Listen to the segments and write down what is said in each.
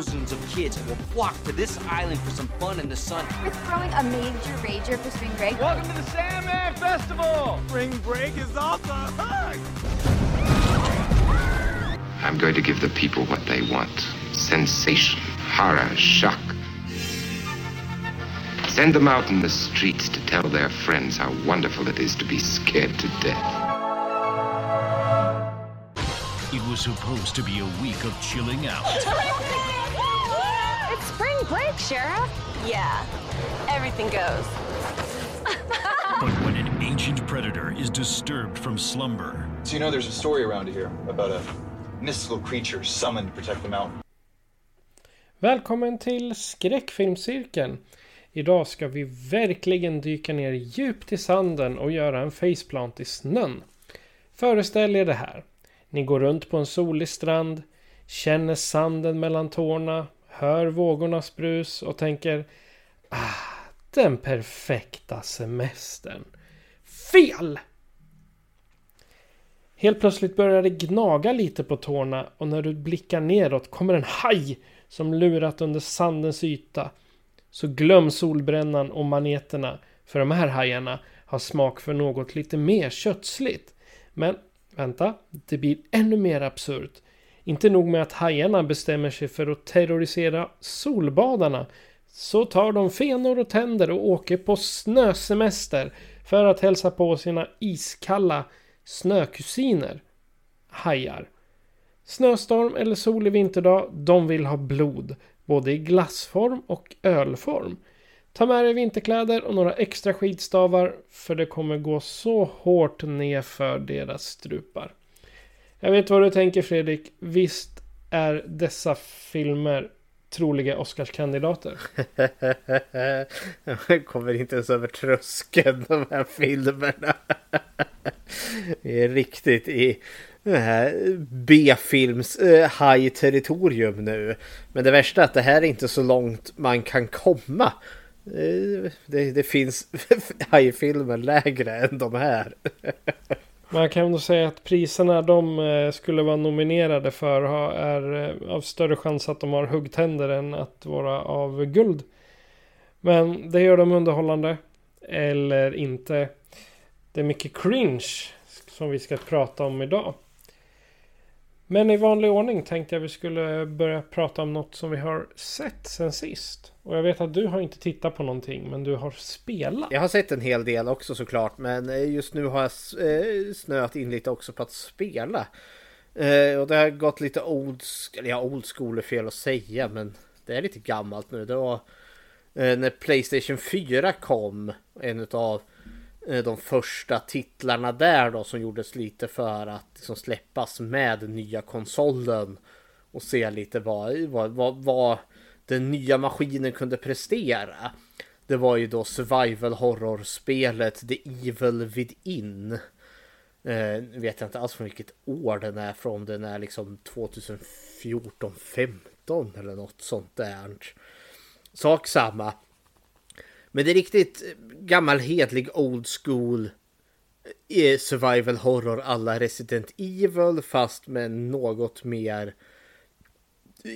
Thousands of kids will flock to this island for some fun in the sun. We're throwing a major rager for spring break. Welcome to the Sandman Festival! Spring break is off the hook! I'm going to give the people what they want sensation, horror, shock. Send them out in the streets to tell their friends how wonderful it is to be scared to death. It was supposed to be a week of chilling out. Spring break, Sheriff. Yeah, everything goes. But when an ancient predator is disturbed from slumber, So you know there's a story around here about a mystical creature summoned to protect the mountain. Välkommen till skräckfilmscirkeln. Idag ska vi verkligen dyka ner djupt i sanden och göra en faceplant i snön. Föreställ er det här. Ni går runt på en solig strand, känner sanden mellan tårna, hör vågornas brus och tänker Ah, den perfekta semestern. Fel! Helt plötsligt börjar det gnaga lite på tårna och när du blickar neråt kommer en haj som lurat under sandens yta. Så glöm solbrännan och maneterna för de här hajarna har smak för något lite mer kötsligt. Men vänta, det blir ännu mer absurt. Inte nog med att hajarna bestämmer sig för att terrorisera solbadarna så tar de fenor och tänder och åker på snösemester för att hälsa på sina iskalla snökusiner. Hajar. Snöstorm eller solig vinterdag, de vill ha blod. Både i glassform och ölform. Ta med dig vinterkläder och några extra skidstavar för det kommer gå så hårt ner för deras strupar. Jag vet vad du tänker Fredrik. Visst är dessa filmer troliga Oscarskandidater? Jag kommer inte ens över tröskeln de här filmerna. Vi är riktigt i det här B-films eh, high territorium nu. Men det värsta är att det här är inte så långt man kan komma. Eh, det, det finns high-filmer lägre än de här. Man kan nog säga att priserna de eh, skulle vara nominerade för är eh, av större chans att de har huggtänder än att vara av guld. Men det gör dem underhållande. Eller inte. Det är mycket cringe som vi ska prata om idag. Men i vanlig ordning tänkte jag vi skulle börja prata om något som vi har sett sen sist. Och jag vet att du har inte tittat på någonting men du har spelat. Jag har sett en hel del också såklart men eh, just nu har jag eh, snöat in lite också på att spela. Eh, och det har gått lite old, eller ja old school är fel att säga men det är lite gammalt nu. Det var när Playstation 4 kom, en av Eh, de första titlarna där då som gjordes lite för att liksom släppas med nya konsolen och se lite vad, vad, vad, vad den nya maskinen kunde prestera. Det var ju då survival horror-spelet The Evil Within. Eh, vet jag inte alls från vilket år den är från. Den är liksom 2014, 15 eller något sånt där. Sak samma. Men det är riktigt gammal hedlig old school eh, survival horror alla Resident Evil fast med något mer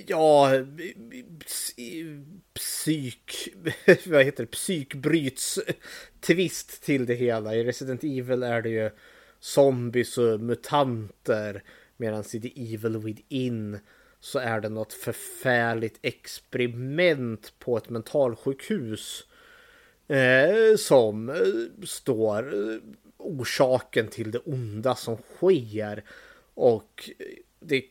ja psyk vad heter det psykbryts twist till det hela. I Resident Evil är det ju zombies och mutanter medan i The Evil Within så är det något förfärligt experiment på ett mentalsjukhus eh, som eh, står eh, orsaken till det onda som sker. Och eh, det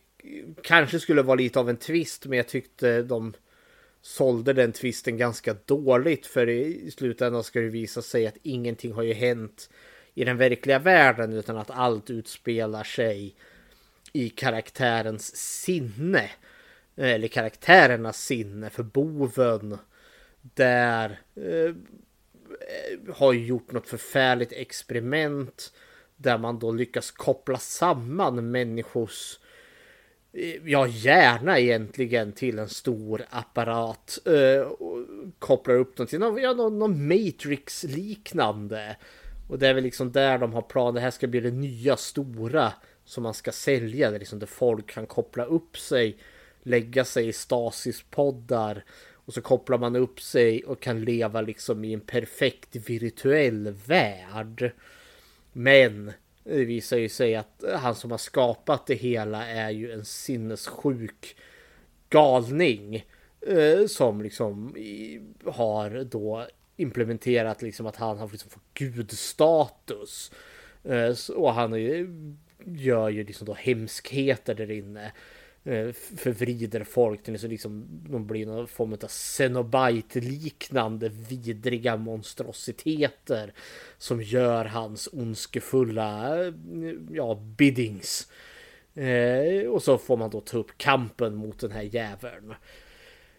kanske skulle vara lite av en twist men jag tyckte de sålde den twisten ganska dåligt för i slutändan ska det visa sig att ingenting har ju hänt i den verkliga världen utan att allt utspelar sig i karaktärens sinne. Eller karaktärernas sinne för boven. Där eh, Eh, har gjort något förfärligt experiment. Där man då lyckas koppla samman människors eh, ja, gärna egentligen till en stor apparat. Eh, och kopplar upp dem till någon, ja, någon, någon Matrix-liknande. Och det är väl liksom där de har plan. Det här ska bli det nya stora som man ska sälja. Det liksom där folk kan koppla upp sig, lägga sig i Stasis-poddar och så kopplar man upp sig och kan leva liksom i en perfekt virtuell värld. Men det visar ju sig att han som har skapat det hela är ju en sinnessjuk galning. Eh, som liksom har då implementerat liksom att han har liksom fått gudstatus. Eh, och han gör ju liksom då hemskheter där inne. Eh, förvrider folk till så liksom de blir någon form av Cenobite liknande vidriga monstrositeter som gör hans ondskefulla eh, ja, biddings. Eh, och så får man då ta upp kampen mot den här jäveln.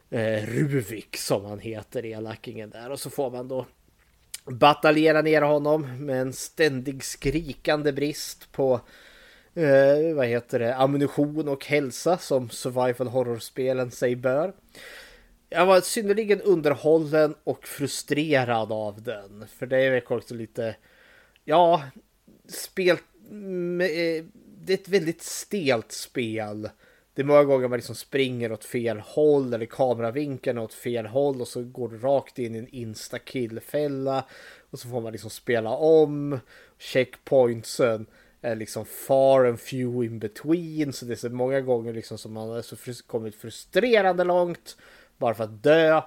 Eh, Ruvik som han heter, elakingen där. Och så får man då bataljera ner honom med en ständig skrikande brist på eh, vad heter det, ammunition och hälsa som survival horror-spelen sig bör. Jag var synnerligen underhållen och frustrerad av den. För det är väl också lite, ja, spel, mm, eh, det är ett väldigt stelt spel. Det är många gånger man liksom springer åt fel håll eller kameravinkeln åt fel håll och så går du rakt in i en instakill-fälla och så får man liksom spela om checkpointsen är liksom far and few in between. Så det är så många gånger liksom som man har så kommit frustrerande långt bara för att dö.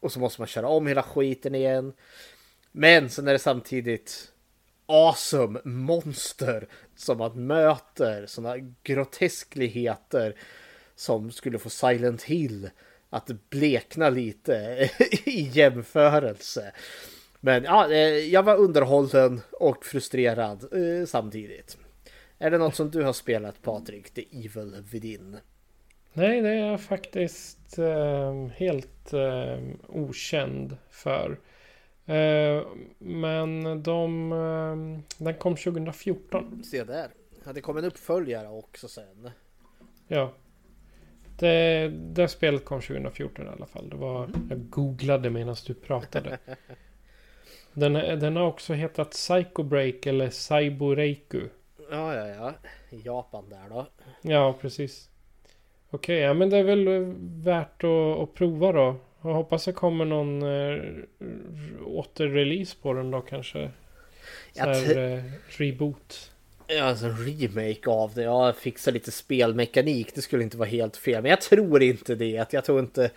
Och så måste man köra om hela skiten igen. Men sen är det samtidigt awesome monster som man möter. Sådana groteskligheter som skulle få Silent Hill att blekna lite i jämförelse. Men ja, eh, jag var underhållen och frustrerad eh, samtidigt. Är det något som du har spelat Patrik? The Evil Within? Nej, det är jag faktiskt eh, helt eh, okänd för. Eh, men de, eh, den kom 2014. Se där. Ja, det kom en uppföljare också sen. Ja. Det, det spelet kom 2014 i alla fall. Det var, jag googlade medan du pratade. Den, den har också hetat Psycho Break eller Saiboreiku. Ja, ja, ja. Japan där då. Ja, precis. Okej, ja men det är väl värt att, att prova då. Jag hoppas det kommer någon äh, återrelease på den då kanske. Så här, äh, reboot. Ja, alltså en remake av det. Jag fixar lite spelmekanik. Det skulle inte vara helt fel. Men jag tror inte det. Jag tror inte...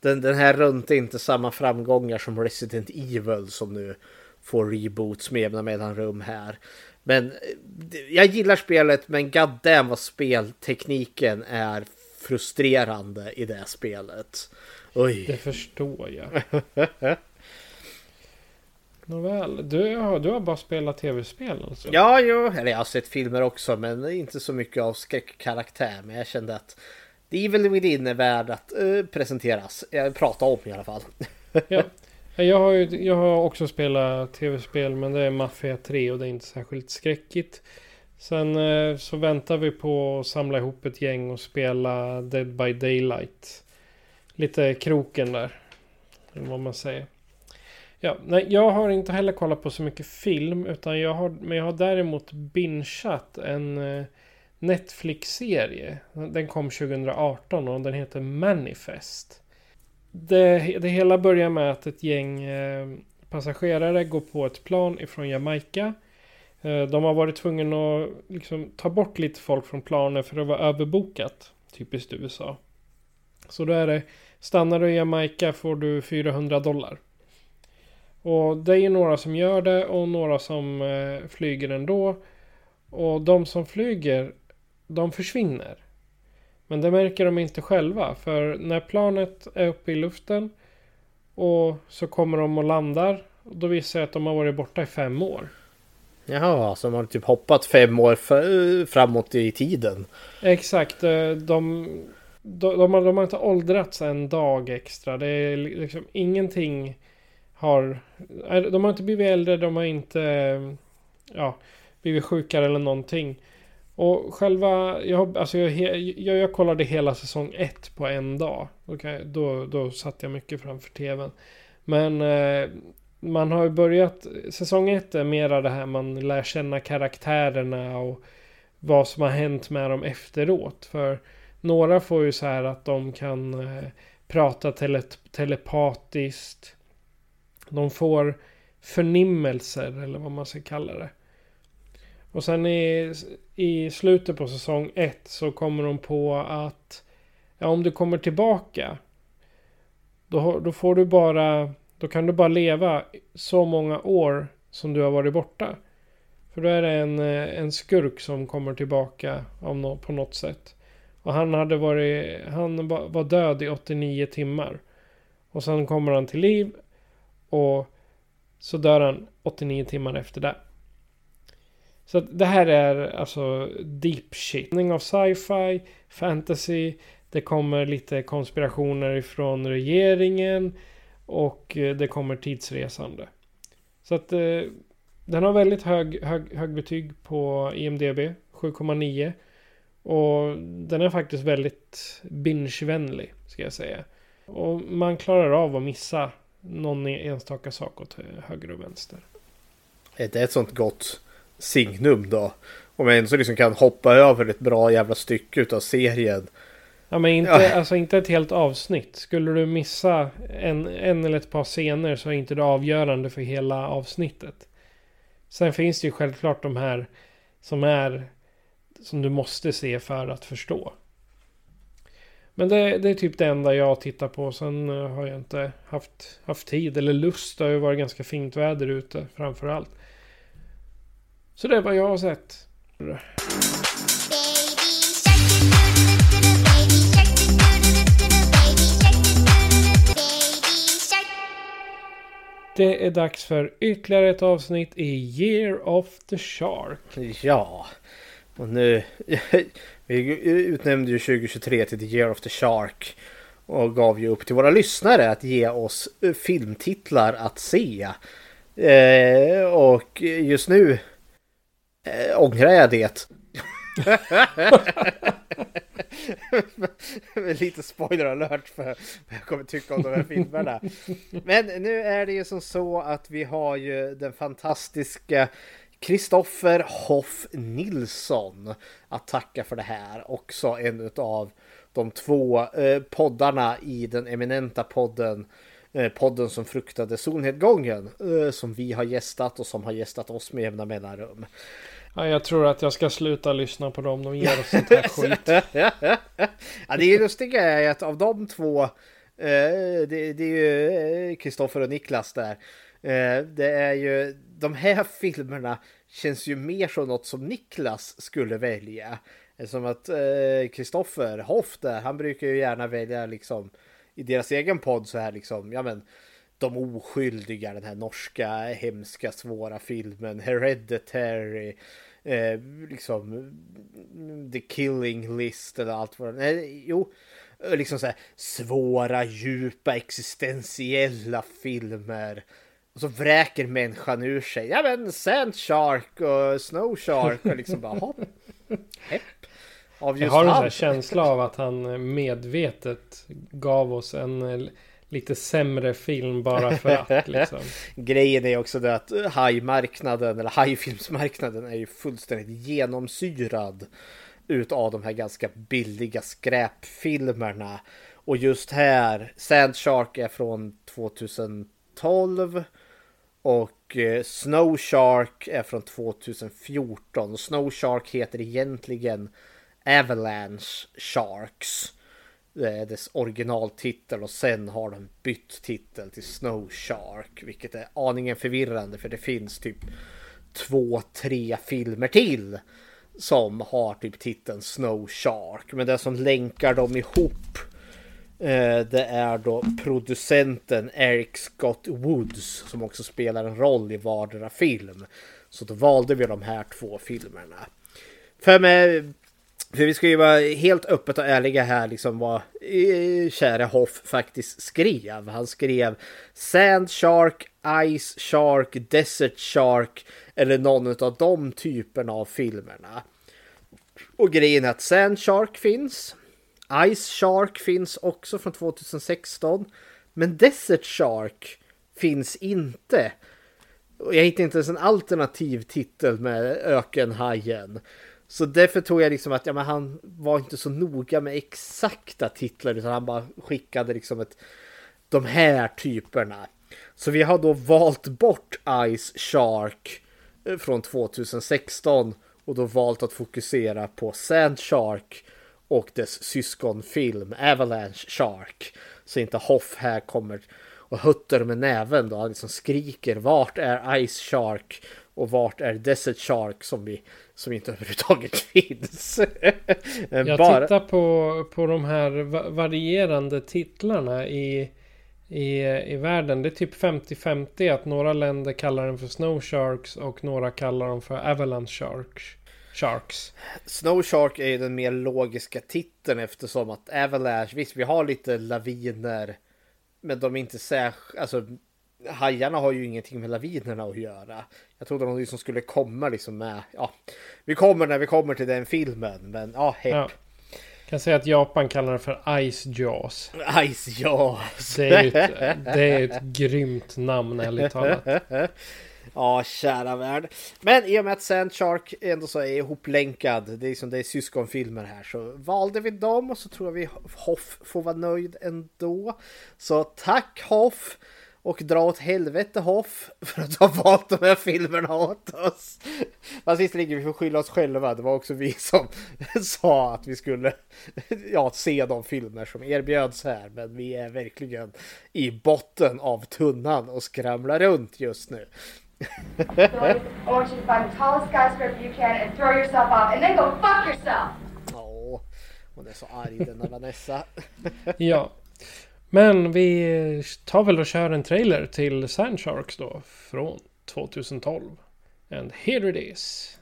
Den, den här runt inte samma framgångar som Resident Evil som nu får reboots med jämna mellanrum här. Men eh, jag gillar spelet men goddamn vad speltekniken är frustrerande i det spelet. Oj. Det förstår jag. Nåväl, du, har, du har bara spelat tv-spel alltså? Ja, jo, eller jag har sett filmer också men inte så mycket av skräckkaraktär. Men jag kände att The Evil Within är värd att uh, presenteras, uh, prata om i alla fall. ja. Jag har, ju, jag har också spelat tv-spel men det är Mafia 3 och det är inte särskilt skräckigt. Sen eh, så väntar vi på att samla ihop ett gäng och spela Dead by Daylight. Lite kroken där. Vad man säger. Ja, nej, jag har inte heller kollat på så mycket film. Utan jag har, men jag har däremot bingeat en eh, Netflix-serie. Den kom 2018 och den heter Manifest det, det hela börjar med att ett gäng eh, passagerare går på ett plan ifrån Jamaica. Eh, de har varit tvungna att liksom, ta bort lite folk från planen för det var överbokat. Typiskt USA. Så då är det Stannar du i Jamaica får du 400 dollar. Och det är ju några som gör det och några som eh, flyger ändå. Och de som flyger, de försvinner. Men det märker de inte själva. För när planet är uppe i luften och så kommer de och landar. Då visar det att de har varit borta i fem år. Jaha, så de har typ hoppat fem år framåt i tiden. Exakt. eh, De, de, de, har, de har inte åldrats en dag extra. Det är liksom ingenting har... eh, De har inte blivit äldre, de har inte eh, ja, blivit sjukare eller någonting. Och själva, jag, alltså jag, jag, jag kollade hela säsong ett på en dag. Okay, då, då satt jag mycket framför tvn. Men eh, man har ju börjat, säsong ett är mera det här man lär känna karaktärerna och vad som har hänt med dem efteråt. För några får ju så här att de kan eh, prata tele, telepatiskt. De får förnimmelser eller vad man ska kalla det. Och sen i, i slutet på säsong ett så kommer de på att ja, om du kommer tillbaka då, då får du bara då kan du bara leva så många år som du har varit borta. För då är det en, en skurk som kommer tillbaka no, på något sätt. Och han hade varit, han var död i 89 timmar. Och sen kommer han till liv. Och så dör han 89 timmar efter det. Så det här är alltså deep shit. Av sci-fi, fantasy. Det kommer lite konspirationer ifrån regeringen. Och eh, det kommer tidsresande. Så att eh, den har väldigt hög, hög, hög betyg på IMDB. 7,9. Och den är faktiskt väldigt binge-vänlig. Ska jag säga. Och man klarar av att missa någon enstaka sak åt höger och vänster. Det är ett sånt gott signum då. Om jag ändå liksom kan hoppa över ett bra jävla stycke utav serien. Ja men inte, ja. Alltså inte ett helt avsnitt. Skulle du missa en, en eller ett par scener så är inte det avgörande för hela avsnittet. Sen finns det ju självklart de här som är som du måste se för att förstå. Men det, det, är typ det enda jag tittar på. Sen har jag inte haft, haft tid eller lust. Det har ju varit ganska fint väder ute framför allt. Så det är vad jag har sett. Det är dags för ytterligare ett avsnitt i Year of the Shark. Ja, och nu... vi utnämnde ju 2023 till The Year of the Shark. Och gav ju upp till våra lyssnare att ge oss eh, filmtitlar att se. Eh, och just nu eh, ångrar jag det. Lite spoiler alert för vad jag kommer tycka om de här filmerna. Men nu är det ju som så att vi har ju den fantastiska Kristoffer Hoff Nilsson att tacka för det här. Också en av de två eh, poddarna i den eminenta podden eh, podden som fruktade solnedgången eh, som vi har gästat och som har gästat oss med jämna mellanrum. Ja, jag tror att jag ska sluta lyssna på dem. De ger oss sånt här skit. ja, det lustiga är att av de två, eh, det, det, är ju Kristoffer och Niklas där. Eh, det är ju de här filmerna känns ju mer som något som Niklas skulle välja. Som att Kristoffer eh, Hoff där, han brukar ju gärna välja liksom i deras egen podd så här liksom, ja men de oskyldiga, den här norska hemska svåra filmen, Hereditary, eh, liksom The Killing List eller allt vad det är. Jo, liksom så här svåra, djupa, existentiella filmer. Och så vräker människan ur sig, ja men Sand Shark och Snow Shark och liksom bara hopp, hepp. Av just Jag har en känsla av att han medvetet gav oss en lite sämre film bara för att liksom. Grejen är också det att hajmarknaden eller hajfilmsmarknaden är ju fullständigt genomsyrad utav de här ganska billiga skräpfilmerna. Och just här, Sand Shark är från 2012 och eh, Snow Shark är från 2014. Snow Shark heter egentligen Avalanche Sharks Eh, dess originaltitel och sen har de bytt titel till Snow Shark. Vilket är aningen förvirrande för det finns typ två, tre filmer till som har typ titeln Snow Shark. Men det som länkar dem ihop eh, det är då producenten Eric Scott Woods som också spelar en roll i vardera film. Så då valde vi de här två filmerna. För, med, för vi ska ju vara helt öppet och ärliga här liksom vad eh, Hoff faktiskt skrev. Han skrev Sand Shark, Ice Shark, Desert Shark eller någon av de typerna av filmerna. Och grejen är att Sand Shark finns. Ice Shark finns också från 2016. Men Desert Shark finns inte. Och jag hittade inte ens en alternativ titel med Ökenhajen. Så därför tror jag liksom att ja, men han var inte så noga med exakta titlar utan han bara skickade liksom ett de här typerna. Så vi har då valt bort Ice Shark eh, från 2016 och då valt att fokusera på Sand Shark och dess syskonfilm Avalanche Shark. Så inte Hoff här kommer och huttar med näven då. Han liksom skriker vart är Ice Shark och vart är Desert Shark som vi som inte överhuvudtaget finns. Jag Bara... tittar på, på de här varierande titlarna i, i, i världen. Det är typ 50-50 att några länder kallar den för Snow Sharks och några kallar dem för Avalanche Sharks. Sharks. Snow Shark är ju den mer logiska titeln eftersom att Avalanche, visst vi har lite laviner men de är inte särskilt, alltså hajarna har ju ingenting med lavinerna att göra. Jag trodde de liksom skulle komma liksom med, ja, vi kommer när vi kommer till den filmen, men ja, hepp. Ja. kan säga att Japan kallar det för Ice Jaws. Ice Jaws. Det är ett, det är ett grymt namn ärligt talat. Ja, kära värld. Men i och med att Sandshark ändå så är ihoplänkad, det är som det är syskonfilmer här, så valde vi dem och så tror jag vi Hoff får vara nöjd ändå. Så tack Hoff! Och dra åt helvete Hoff för att ha valt de här filmerna åt oss. Fast visserligen vi får skylla oss själva. Det var också vi som sa att vi skulle ja, se de filmer som erbjöds här. Men vi är verkligen i botten av tunnan och skramlar runt just nu. I want you to find the tallest skyscraper you can and throw yourself off and then go fuck yourself! Åh, hon är så arg denna Vanessa. ja. Men vi tar väl och kör en trailer till Sandsharks då från 2012. And here it is.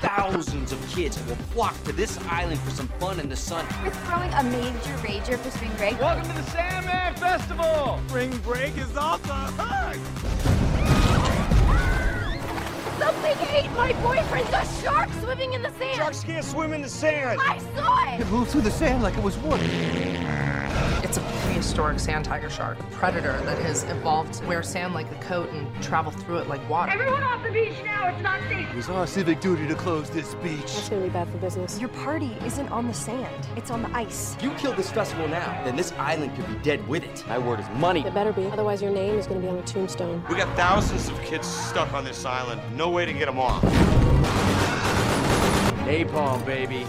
Thousands of kids will flock to this island for some fun in the sun. We're throwing a major rager for spring break. Welcome to the Sandman Festival! Spring break is hook! Something ate my boyfriend! A shark swimming in the sand! Sharks can't swim in the sand! I saw it! It moved through the sand like it was wood. It's a prehistoric sand tiger shark, a predator that has evolved to wear sand like a coat and travel through it like water. Everyone off the beach now, it's not safe. It was our civic duty to close this beach. That's really bad for business. Your party isn't on the sand, it's on the ice. If you kill this festival now, then this island could be dead with it. My word is money. It better be, otherwise your name is going to be on a tombstone. We got thousands of kids stuck on this island. No way to get them off. Napalm, baby.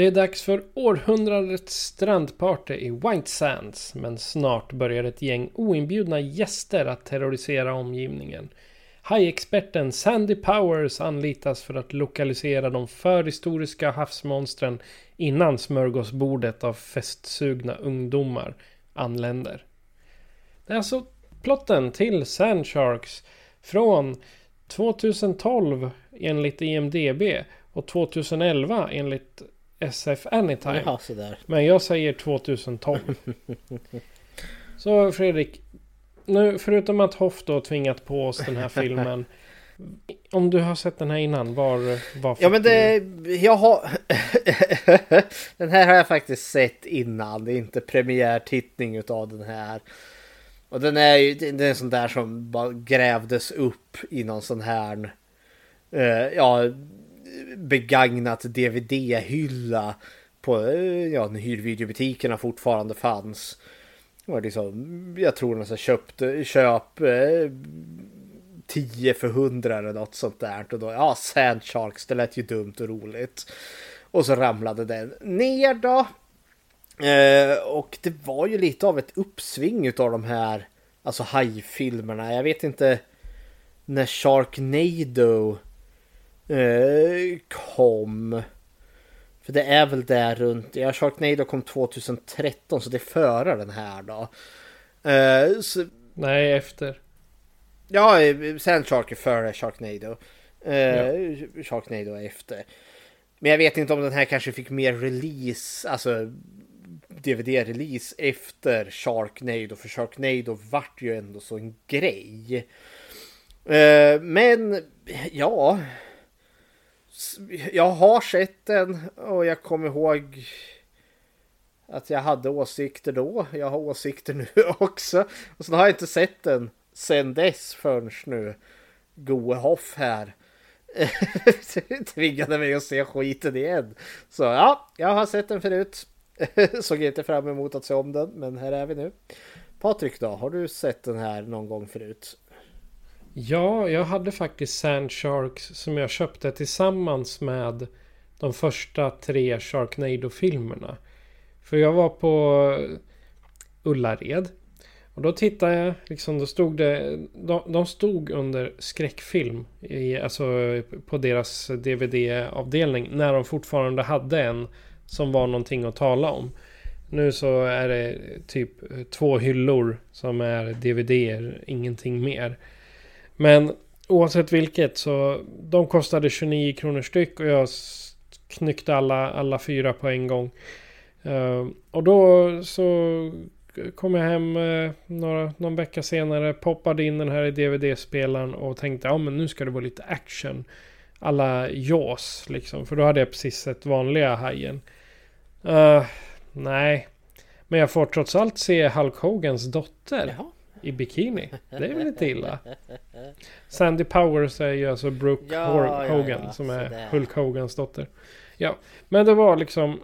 Det är dags för århundradets strandparty i White Sands. Men snart börjar ett gäng oinbjudna gäster att terrorisera omgivningen. Hajexperten Sandy Powers anlitas för att lokalisera de förhistoriska havsmonstren innan smörgåsbordet av festsugna ungdomar anländer. Det är alltså plotten till Sand Sharks från 2012 enligt IMDB och 2011 enligt SF Anytime. Ja, sådär. Men jag säger 2012. Så Fredrik, nu förutom att Hoff då tvingat på oss den här filmen. Om du har sett den här innan, var, var Ja men det, jag har... den här har jag faktiskt sett innan. Det är inte premiärtittning utav den här. Och den är ju, det är en sån där som bara grävdes upp i någon sån här... Uh, ja, begagnat DVD-hylla på eh, ja, när hyrvideobutikerna fortfarande fanns. Och liksom, jag tror nästan köpte, köp eh, 10 för 100 eller något sånt där. Och då, ja, Sand Sharks, det lät ju dumt och roligt. Och så ramlade den ner då. Eh, och det var ju lite av ett uppsving utav de här alltså hajfilmerna. Jag vet inte när Sharknado eh, kom. För det är väl där runt, ja Sharknado kom 2013 så det är före den här då. Eh, så, Nej, efter. Ja, Sand Shark är före Sharknado. Eh, ja. Sharknado är efter. Men jag vet inte om den här kanske fick mer release, alltså DVD-release efter Sharknado. För Sharknado vart ju ändå så en grej. Eh, men ja. Jag har sett den och jag kommer ihåg att jag hade åsikter då. Jag har åsikter nu också. Och så har jag inte sett den sen dess förrän nu. Goehoff här. tvingade mig att se skiten igen. Så ja, jag har sett den förut. Såg inte fram emot att se om den, men här är vi nu. Patrik då, har du sett den här någon gång förut? Ja, jag hade faktiskt Sand Sharks som jag köpte tillsammans med de första tre Sharknado-filmerna. För jag var på Ullared. Och då tittade jag, liksom, då stod det, de, de stod under skräckfilm, i, alltså på deras DVD-avdelning, när de fortfarande hade en som var någonting att tala om. Nu så är det typ två hyllor som är DVD, ingenting mer. Men oavsett vilket så de kostade 29 kronor styck och jag knyckte alla, alla fyra på en gång. Uh, och då så kom jag hem uh, några, någon vecka senare, poppade in den här i DVD-spelaren och tänkte ja men nu ska det vara lite action. Alla Jaws liksom, för då hade jag precis sett vanliga Hajen. Uh, nej, men jag får trots allt se Hulk Hogans dotter. Jaha i bikini. Det är väl inte illa. Sandy Powers är ju alltså Brooke ja, Hogan ja, ja, som är sådär. Hulk Hogans dotter. Ja, men det var liksom...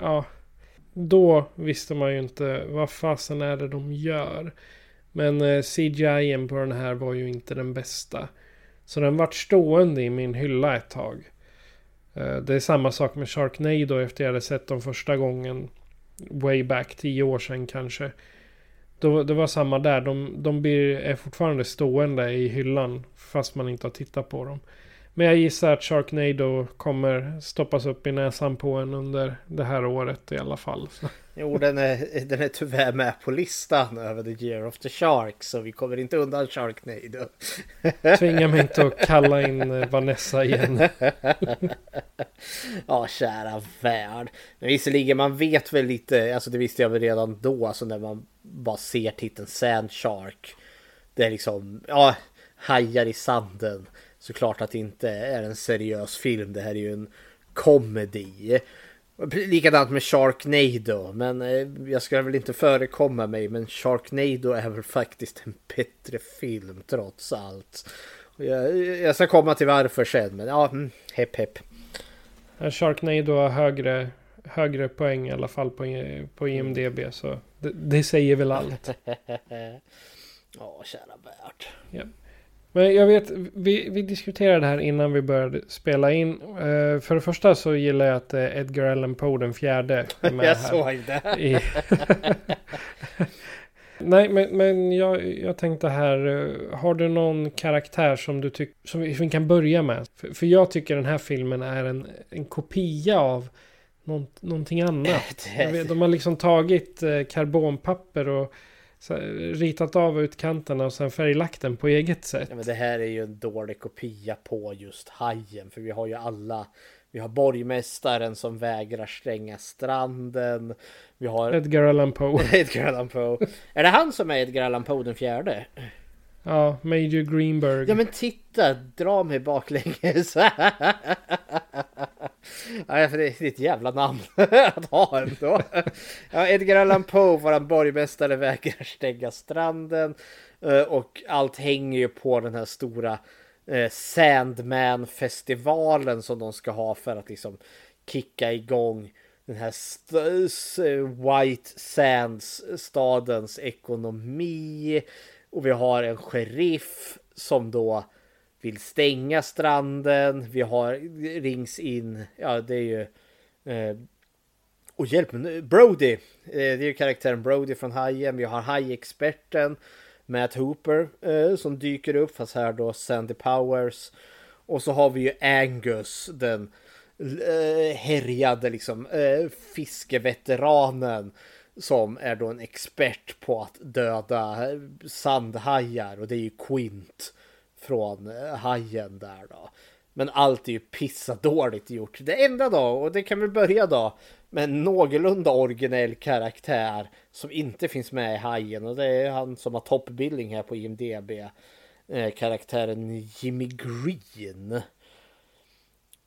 Ja, då visste man ju inte vad fasen är det de gör. Men eh, CGI på den här var ju inte den bästa. Så den vart stående i min hylla ett tag. Eh, det är samma sak med Sharknado efter jag hade sett dem första gången. Way back, tio år sedan kanske. Då, det var samma där. De, de blir, är fortfarande stående i hyllan. Fast man inte har tittat på dem. Men jag gissar att Sharknado kommer stoppas upp i näsan på en under det här året i alla fall. Jo, den är, den är tyvärr med på listan över the year of the shark. Så vi kommer inte undan Sharknado. Tvinga mig inte att kalla in eh, Vanessa igen. ja, kära värld. Men visserligen, man vet väl lite, alltså det visste jag väl redan då, alltså när man bara ser titeln Sand Shark. Det är liksom, ja, hajar i sanden. Såklart att det inte är en seriös film. Det här är ju en komedi. Likadant med Sharknado. Men eh, jag ska väl inte förekomma mig. Men Sharknado är väl faktiskt en bättre film trots allt. Jag, jag ska komma till varför sen. Men ja, mm, hepp hepp. Sharknado har högre, högre poäng i alla fall på, på IMDB. Så det, det säger väl allt. Ja, kära värld. Ja. Men jag vet, vi, vi diskuterade det här innan vi började spela in. Uh, för det första så gillar jag att uh, Edgar Allan Poe den fjärde är med Jag såg det. I... Nej, men, men jag, jag tänkte här. Uh, har du någon karaktär som du tycker som vi kan börja med? För, för jag tycker den här filmen är en, en kopia av någon, någonting annat. De har liksom tagit karbonpapper och ritat av utkanterna och sen färglagt den på eget sätt. Ja, men det här är ju en dålig kopia på just hajen. För vi har ju alla. Vi har borgmästaren som vägrar stänga stranden. Vi har Edgar Allan Poe. Edgar Allan Poe. är det han som är Edgar Allan Poe den fjärde? Ja, Major Greenberg. Ja men titta, dra mig baklänges. Ja, för det är ett jävla namn att ha ändå. Ja, Edgar Allan Poe, våran borgmästare, vägrar stänga stranden. Eh, och allt hänger ju på den här stora eh, Sandman-festivalen som de ska ha för att liksom kicka igång den här White Sands stadens ekonomi. Och vi har en sheriff som då vill stänga stranden. Vi har rings in, ja det är ju eh, Och hjälp mig eh, Brody! Eh, det är ju karaktären Brody från Hajen. Vi har hajexperten Matt Hooper eh, som dyker upp, fast här då Sandy Powers. Och så har vi ju Angus, den eh, härjade liksom eh, fiskeveteranen som är då en expert på att döda sandhajar och det är ju Quint från eh, hajen där då. Men allt är ju pissadåligt gjort. Det enda då, och det kan vi börja då, med en någorlunda originell karaktär som inte finns med i Hajen och det är han som har toppbildning här på IMDB. Eh, karaktären Jimmy Green.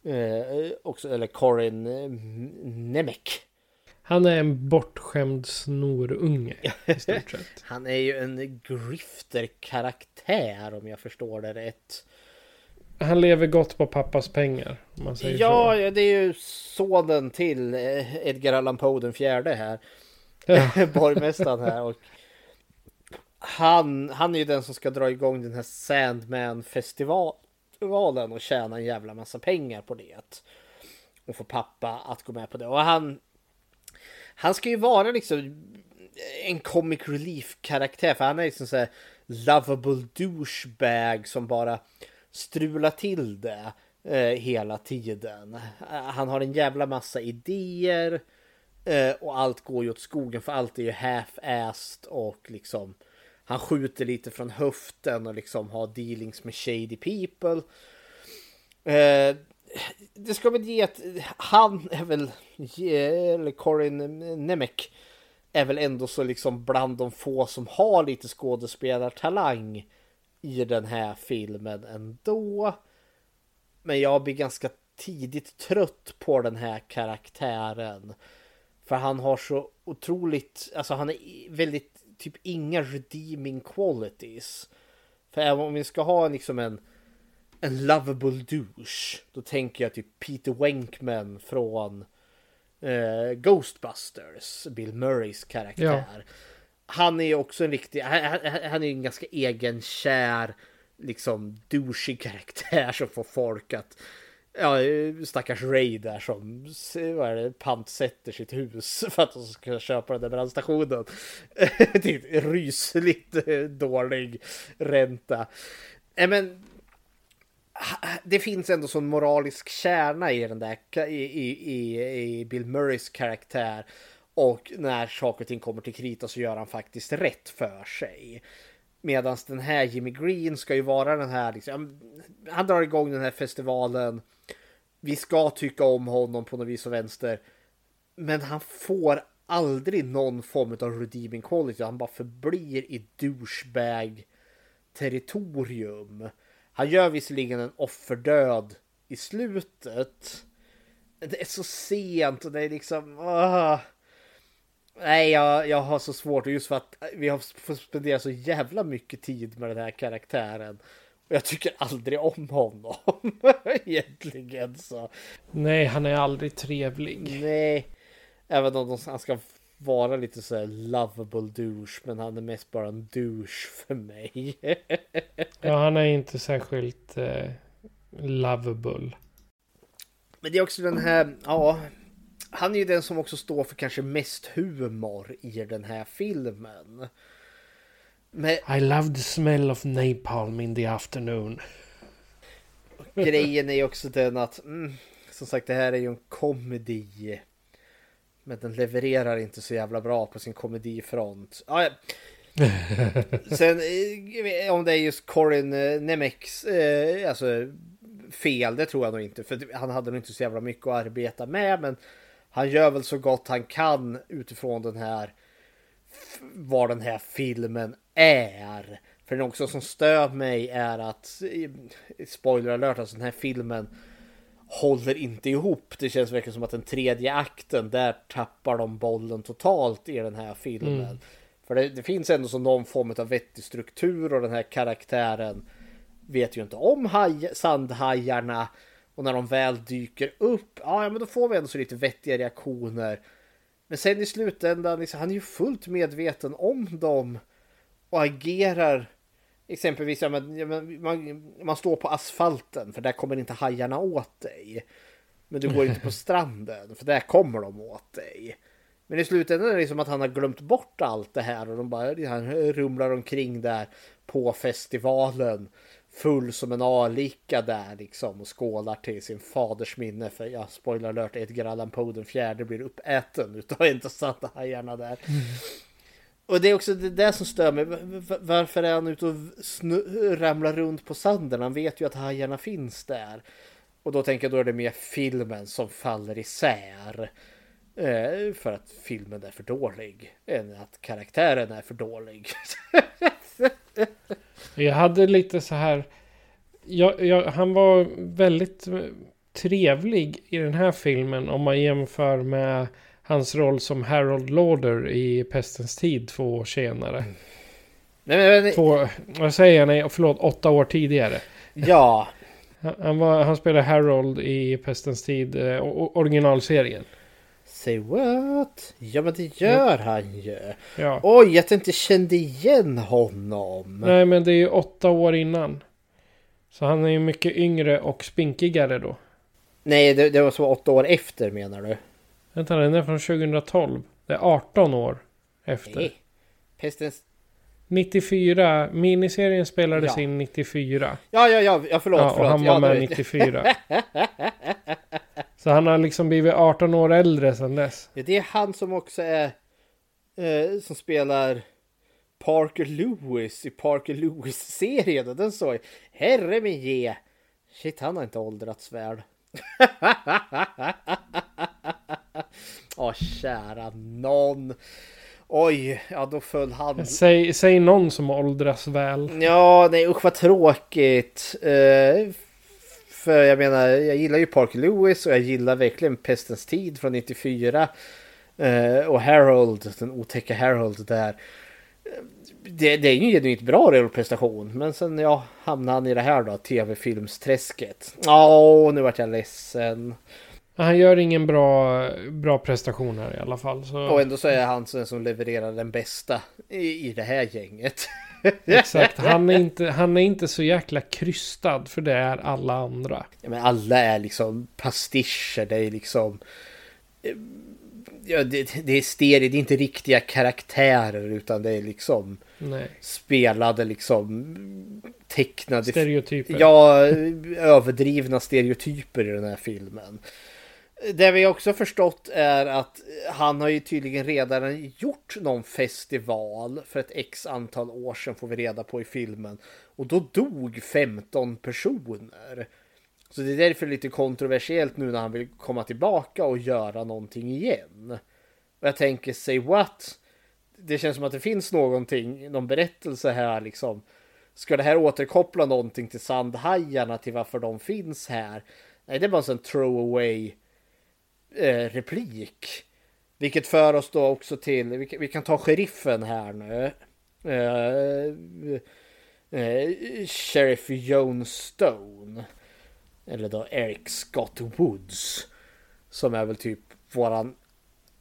Eh, eh också, eller Corin eh, Nemec. Han är en bortskämd snorunge i stort sett. han är ju en grifter-karaktär om jag förstår det rätt. Han lever gott på pappas pengar. Om man säger ja, så. det är ju sonen till eh, Edgar Allan Poe den fjärde här. Borgmästaren här. Och han, han är ju den som ska dra igång den här Sandman-festivalen och tjäna en jävla massa pengar på det. Och få pappa att gå med på det. Och han, han ska ju vara liksom en comic relief karaktär. För han är liksom så här lovable douchebag som bara strular till det eh, hela tiden. Eh, han har en jävla massa idéer eh, och allt går ju åt skogen för allt är ju half-assed och liksom han skjuter lite från höften och liksom har dealings med shady people. Eh, det ska väl ge att han är väl, eller Corin Nemec är väl ändå så liksom bland de få som har lite skådespelartalang i den här filmen ändå. Men jag blir ganska tidigt trött på den här karaktären. För han har så otroligt, alltså han är väldigt, typ inga redeeming qualities. För även om vi ska ha liksom en, en lovable douche, då tänker jag typ Peter Wenkman från eh, Ghostbusters, Bill Murrays karaktär. Ja han är också en riktig, han, han är en ganska egenkär, liksom douchig karaktär som får folk att, ja stackars Ray där som, vad är det, pantsätter sitt hus för att de ska köpa den där brandstationen. Till rysligt dålig ränta. Men det finns ändå sån moralisk kärna i den där, i, i, i, Bill Murrays karaktär. Och när saker och ting kommer till krita så gör han faktiskt rätt för sig. Medan den här Jimmy Green ska ju vara den här, liksom, han drar igång den här festivalen. Vi ska tycka om honom på något vis och vänster. Men han får aldrig någon form av redeeming quality. Han bara förblir i douchebag territorium. Han gör visserligen en offerdöd i slutet. Det är så sent och det är liksom... Uh, Nej, jag, jag har så svårt just för att vi har fått spendera så jävla mycket tid med den här karaktären. Och jag tycker aldrig om honom egentligen så. Nej, han är aldrig trevlig. Nej, även om han ska vara lite så här lovable douche, men han är mest bara en douche för mig. ja, han är inte särskilt eh, lovable. Men det är också den här, ja, han är ju den som också står för kanske mest humor i den här filmen. Men... I love the smell of napalm in the afternoon. Grejen är ju också den att, mm, som sagt det här är ju en komedi. Men den levererar inte så jävla bra på sin komedifront. Ah, ja. Sen eh, om det är just Corin eh, Nemex, eh, alltså fel, det tror jag nog inte. För han hade nog inte så jävla mycket att arbeta med. Men han gör väl så gott han kan utifrån den här vad den här filmen är. För det också som stör mig är att spoiler alert, alltså den här filmen håller inte ihop. Det känns verkligen som att den tredje akten, där tappar de bollen totalt i den här filmen. Mm. För det, det, finns ändå så någon form av vettig struktur och den här karaktären vet ju inte om haj, sandhajarna och när de väl dyker upp, ja men då får vi ändå så lite vettiga reaktioner. Men sen i slutändan, liksom, han är ju fullt medveten om dem och agerar exempelvis, ja, men, man, man står på asfalten för där kommer inte hajarna åt dig. Men du går inte på stranden för där kommer de åt dig. Men i slutändan är det som att han har glömt bort allt det här och de bara han rumlar omkring där på festivalen full som en alika där liksom och skålar till sin faders minne för ja, spoiler alert, Edgar Allan Poe den fjärde blir uppäten utav intressanta hajarna där. Och det är också det där som stör mig. Varför är han ute och ramlar runt på sanden? Han vet ju att hajarna finns där. Och då tänker jag då är det mer filmen som faller isär. Eh, för att filmen är för dålig. Än att karaktären är för dålig. jag hade lite så här. Jag, jag, han var väldigt trevlig i den här filmen om man jämför med hans roll som Harold Lauder i Pestens tid två år senare. Mm. Nej, men, två, vad säger jag? Nej, förlåt, åtta år tidigare. Ja. Han, var, han spelade Harold i Pestens tid, eh, originalserien. Say what? Ja men det gör ja. han ju. Ja. Oj, att jag inte kände igen honom. Nej men det är ju åtta år innan. Så han är ju mycket yngre och spinkigare då. Nej, det, det var så åtta år efter menar du? Vänta, den är från 2012. Det är 18 år efter. Nej. Pestens... 94. Miniserien spelades ja. in 94. Ja, ja, ja, ja förlåt. Ja, och han var ja, med 94. Så han har liksom blivit 18 år äldre sedan dess. Ja, det är han som också är... Eh, som spelar Parker Lewis i Parker Lewis-serien. Den såg Herre min ge. Shit, han har inte åldrats väl. Åh, kära någon. Oj, ja då föll han. Säg, säg någon som åldras väl. Ja, nej usch vad tråkigt. Uh, för jag menar, jag gillar ju Parker Lewis och jag gillar verkligen Pestens tid från 94. Uh, eh, och Harold, den otäcka Harold där. Det, det är ju en genuint bra rollprestation. Men sen ja, hamnade han i det här då, tv-filmsträsket. Åh, nu vart jag ledsen. Han gör ingen bra, bra prestation här i alla fall. Så... Och ändå så är han den som levererar den bästa i, i det här gänget. Exakt, han är, inte, han är inte så jäkla krystad för det är alla andra. Ja, men alla är liksom pastischer, det är liksom... Ja, det, det är stereo, det är inte riktiga karaktärer utan det är liksom Nej. spelade liksom tecknade... Stereotyper. Ja, överdrivna stereotyper i den här filmen. Det vi också förstått är att han har ju tydligen redan gjort någon festival för ett x antal år sedan får vi reda på i filmen. Och då dog 15 personer. Så det är därför lite kontroversiellt nu när han vill komma tillbaka och göra någonting igen. Och jag tänker, say what? Det känns som att det finns någonting, någon berättelse här liksom. Ska det här återkoppla någonting till Sandhajarna till varför de finns här? Nej, det är bara en sån throwaway away replik. Vilket för oss då också till, vi kan, vi kan ta sheriffen här nu. Eh, eh, Sheriff Joan Stone. Eller då Eric Scott Woods. Som är väl typ våran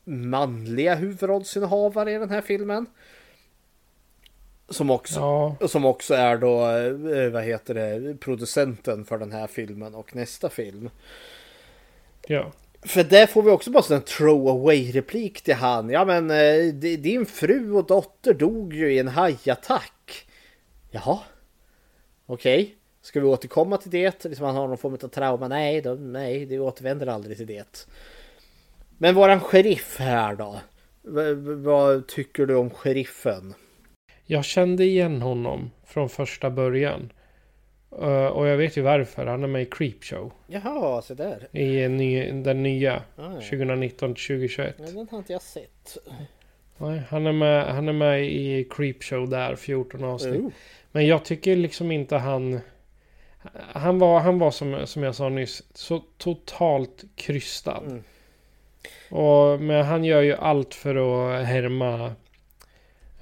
manliga huvudrollsinnehavare i den här filmen. Som också, ja. som också är då, eh, vad heter det, producenten för den här filmen och nästa film. Ja. För där får vi också bara en throwaway replik till han. Ja men eh, din fru och dotter dog ju i en hajattack. Jaha. Okej. Okay. Ska vi återkomma till det? Liksom han har någon form av trauma? Nej, då, nej, det återvänder aldrig till det. Men våran sheriff här då? V vad tycker du om sheriffen? Jag kände igen honom från första början. Uh, och jag vet ju varför. Han är med i Creepshow. Jaha, så där. I ny, den nya. Ah, ja. 2019-2021. Ja, den har inte jag sett. Nej, han är med, han är med i Creepshow där, 14 avsnitt. Oh. Men jag tycker liksom inte han... Han var, han var som, som jag sa nyss, så totalt krystad. Mm. Och, men han gör ju allt för att härma...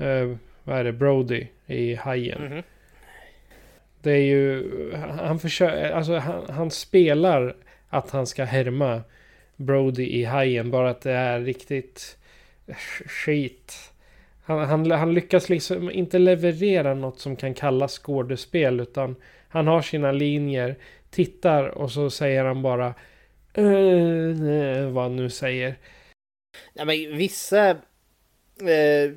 Uh, vad är det? Brody i Hajen. Mm -hmm. Det är ju... Han försöker... Alltså han, han, spelar att han ska härma Brody i Hajen. Bara att det är riktigt skit. Han, han, han lyckas liksom inte leverera något som kan kallas skådespel. Utan han har sina linjer. Tittar och så säger han bara Uh, vad han nu säger. Nej men vissa... Eh,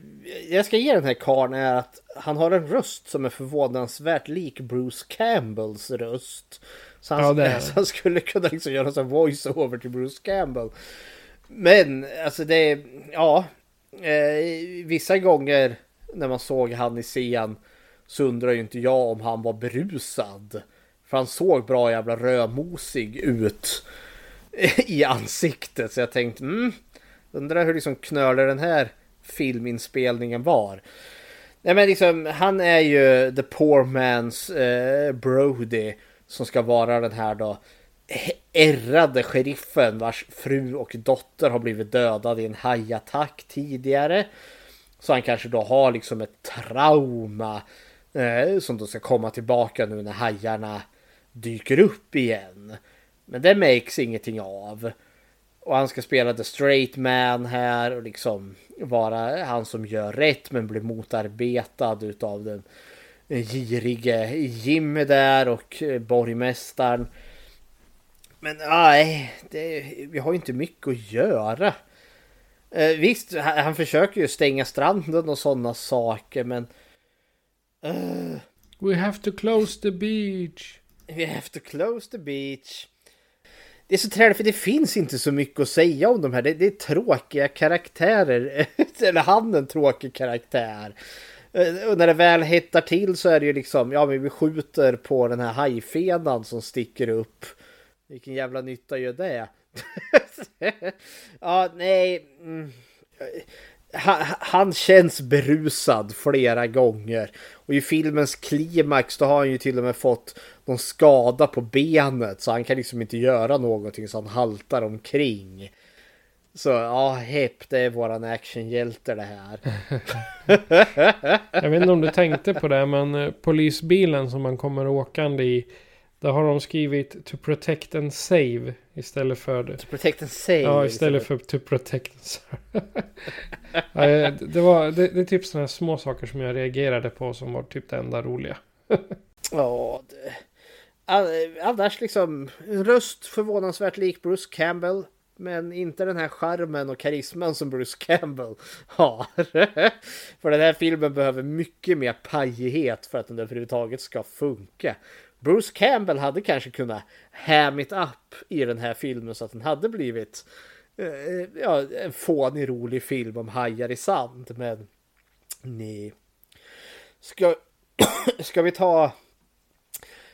jag ska ge den här karln är att han har en röst som är förvånansvärt lik Bruce Campbells röst. Så han, Ja, så han skulle kunna liksom göra en voice-over till Bruce Campbell. Men alltså det är, ja. Eh, vissa gånger när man såg han i scen så undrar ju inte jag om han var berusad. För han såg bra jävla rödmosig ut i ansiktet. Så jag tänkte, mm, undrar hur liksom knölig den här filminspelningen var. Nej men liksom, han är ju the poor man's eh, Brody som ska vara den här då ärrade sheriffen vars fru och dotter har blivit dödade i en hajattack tidigare. Så han kanske då har liksom ett trauma eh, som då ska komma tillbaka nu när hajarna dyker upp igen. Men det makes ingenting av. Och han ska spela the straight man här och liksom vara han som gör rätt men blir motarbetad utav den girige Jimmy där och eh, borgmästaren. Men nej, det, vi har ju inte mycket att göra. Eh, visst, han, han försöker ju stänga stranden och sådana saker men... eh, We have to close the beach. We have to close the beach. Det är så träligt för det finns inte så mycket att säga om de här. Det, det är tråkiga karaktärer. Eller han är en tråkig karaktär. Eh, och när det väl hettar till så är det ju liksom, ja men vi skjuter på den här hajfenan som sticker upp. Vilken jävla nytta gör det? ja, nej. Mm. Han, han känns berusad flera gånger. Och i filmens klimax då har han ju till och med fått någon skada på benet. Så han kan liksom inte göra någonting så han haltar omkring. Så ja, hepp, det är våran actionhjälte det här. Jag vet inte om du tänkte på det, men eh, polisbilen som man kommer åkande i. Där har de skrivit to protect and save istället för... To protect and save? Ja, istället för to protect and serve. Eh, det, var, det, det är typ sådana små saker som jag reagerade på som var typ det enda roliga. Ja, det... Annars liksom röst förvånansvärt lik Bruce Campbell. Men inte den här charmen och karisman som Bruce Campbell har. för den här filmen behöver mycket mer pajighet för att den överhuvudtaget ska funka. Bruce Campbell hade kanske kunnat ham it up i den här filmen så att den hade blivit eh, ja, en fånig rolig film om hajar i sand. Men nej. Ska, ska vi ta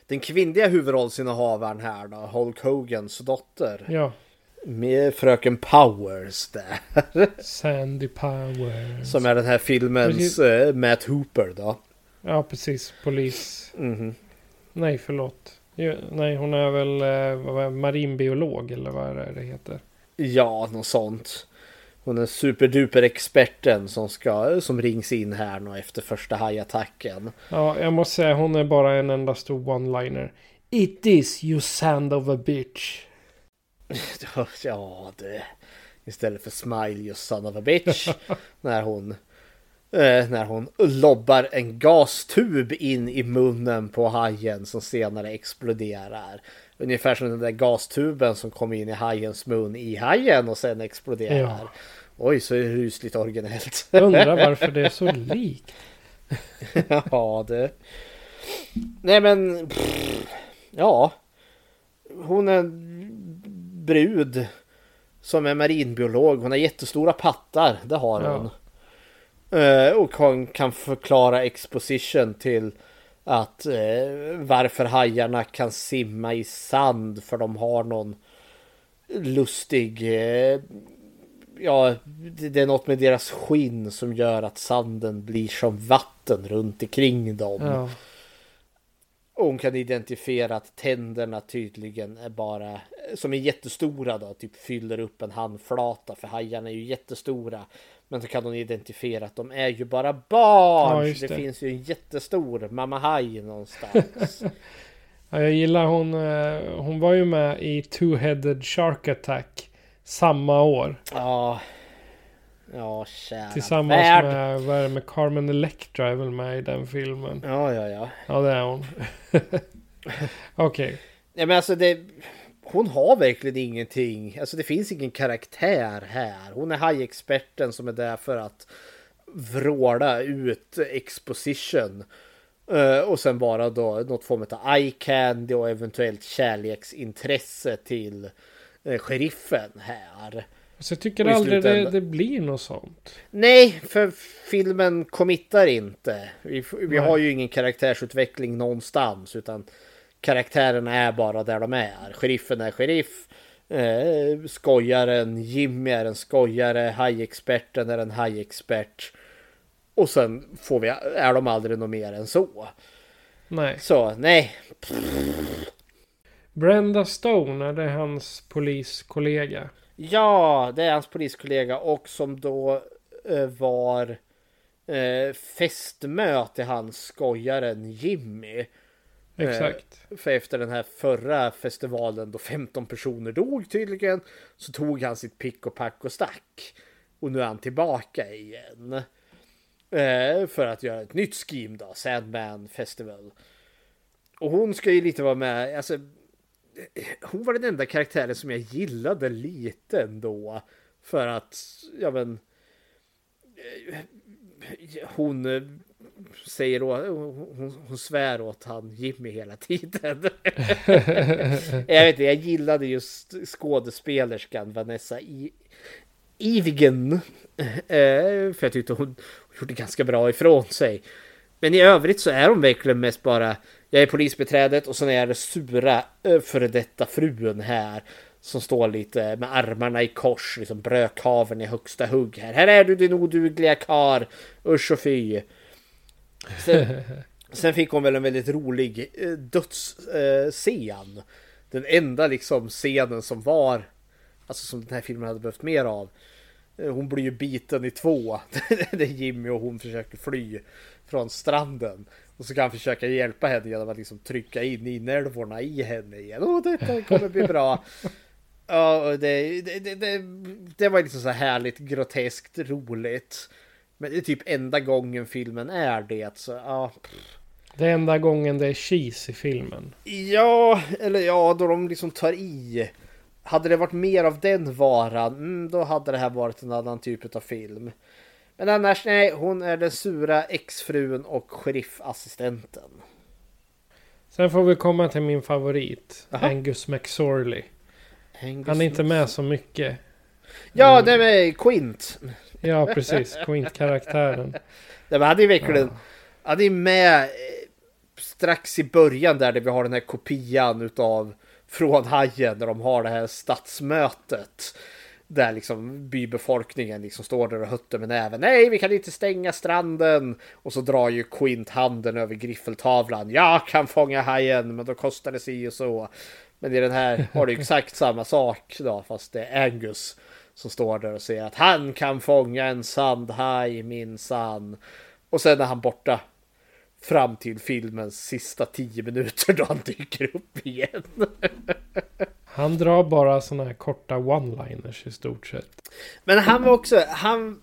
den kvinnliga huvudrollsinnehavaren här då, Hulk Hogans dotter. Ja. Med fröken Powers där. Sandy Powers. Som är den här filmens Precis. eh, Matt Hooper då. Ja, precis. Polis. Mhm. Nej, förlåt. Nej, hon är väl eh, var det, marinbiolog eller vad är det heter? Ja, något sånt. Hon är superduper experten som, ska, som rings in här nu efter första hajattacken. Ja, jag måste säga hon är bara en enda stor one-liner. It is you sand of a bitch. Ja, det... Istället för smile you son of a bitch. när hon... Eh, när hon lobbar en gastub in i munnen på hajen som senare exploderar. Ungefär som den där gastuben som kom in i hajens mun i hajen och sen exploderar. Ja. Oj, så rysligt originellt. Jag undrar varför det är så likt. ja, det... Nej men... Pff, ja. Hon är en brud som är marinbiolog. Hon har jättestora pattar. Det har Ja. hon. Eh, och hon kan förklara exposition till att eh, varför hajarna kan simma i sand för de har någon lustig eh, ja, det det är något med deras skinn som gör att sanden blir som vatten runt omkring dem. Ja. Och hon kan identifiera att tänderna tydligen är bara, som är jättestora då, typ fyller upp en handflata för hajarna är ju jättestora. Men så kan hon identifiera att de är ju bara barn. Ja, det. det. finns ju en jättestor mamma haj någonstans. Ja, jag gillar hon. eh, Hon var ju med i Two-Headed Shark Attack. Samma år. ja. Ja, kära Tillsammans värld. med, vad är det, med Carmen Electra är väl med i den filmen. Ja, ja, ja. Ja, det är hon. Okej. Nej men alltså det... hon har verkligen ingenting. Alltså det finns ingen karaktär här. Hon är hajexperten som är där för att vråla ut exposition. Uh, och sen bara då något form av eye candy och eventuellt kärleksintresse till uh, sheriffen här. Så jag tycker aldrig det, det, blir något sånt. Nej, för filmen committar inte. Vi, vi har ju ingen karaktärsutveckling någonstans utan karaktärerna är bara där de är. Sheriffen är sheriff. Eh, skojaren Jimmy är en skojare. Hajexperten är en hajexpert. Och sen får vi, är de aldrig något mer än så. Nej. Så, nej. Brenda Stone, är det hans poliskollega? Ja, det är hans poliskollega och som då eh, var eh, fästmö hans skojaren Jimmy. Exakt. Eh, för efter den här förra festivalen då 15 personer dog tydligen så tog han sitt pick och pack och stack. Och nu är han tillbaka igen. Eh, för att göra ett nytt scheme då, Sandman Festival. Och hon ska ju lite vara med, alltså hon var den enda karaktären som jag gillade lite ändå. För att, ja men hon säger hon, hon svär åt han Jimmy hela tiden. jag vet inte, jag gillade just skådespelerskan Vanessa I Ivigen. Eh, för jag tyckte hon gjorde ganska bra ifrån sig. Men i övrigt så är hon verkligen mest bara jag är polisbeträdet och sen är det sura eh, före detta frun här som står lite med armarna i kors, liksom brödkaven i högsta hugg här. Här är du din odugliga kar, usch och fy. Sen, sen fick hon väl en väldigt rolig eh, dödsscen. Eh, den enda liksom scenen som var, alltså som den här filmen hade behövt mer av. Eh, hon blir ju biten i två. Det är Jimmy och hon försöker fly från stranden. Och så kan han försöka hjälpa henne genom att liksom trycka in inälvorna i henne igen. Åh, detta kommer bli bra. Ja, det, det, det, det, var liksom så härligt groteskt roligt. Men det är typ enda gången filmen är det. Så, ja. Det är enda gången det är cheese i filmen. Ja, eller ja, då de liksom tar i. Hade det varit mer av den varan, mm, då hade det här varit en annan typ av film. Men annars, nej, hon är den sura exfrun och sheriffassistenten. Sen får vi komma till min favorit, Aha. Angus McSorley. Angus Han är inte med så mycket. Ja, det är Quint. Ja, precis. Quint-karaktären. Det hade ju verkligen... Ja. Hade ju med eh, strax i början där, där vi har den här kopian utav från Hajen, där de har det här stadsmötet. Där liksom bybefolkningen liksom står där och hötter med näven. Nej, vi kan inte stänga stranden. Och så drar ju Quint handen över griffeltavlan. Jag kan fånga hajen, men då kostar det sig och så. Men i den här har du exakt samma sak då, fast det är Angus som står där och säger att han kan fånga en sandhaj minsann. Och sen är han borta fram till filmens sista tio minuter då han dyker upp igen. Han drar bara såna här korta one-liners i stort sett. Men han var också, han,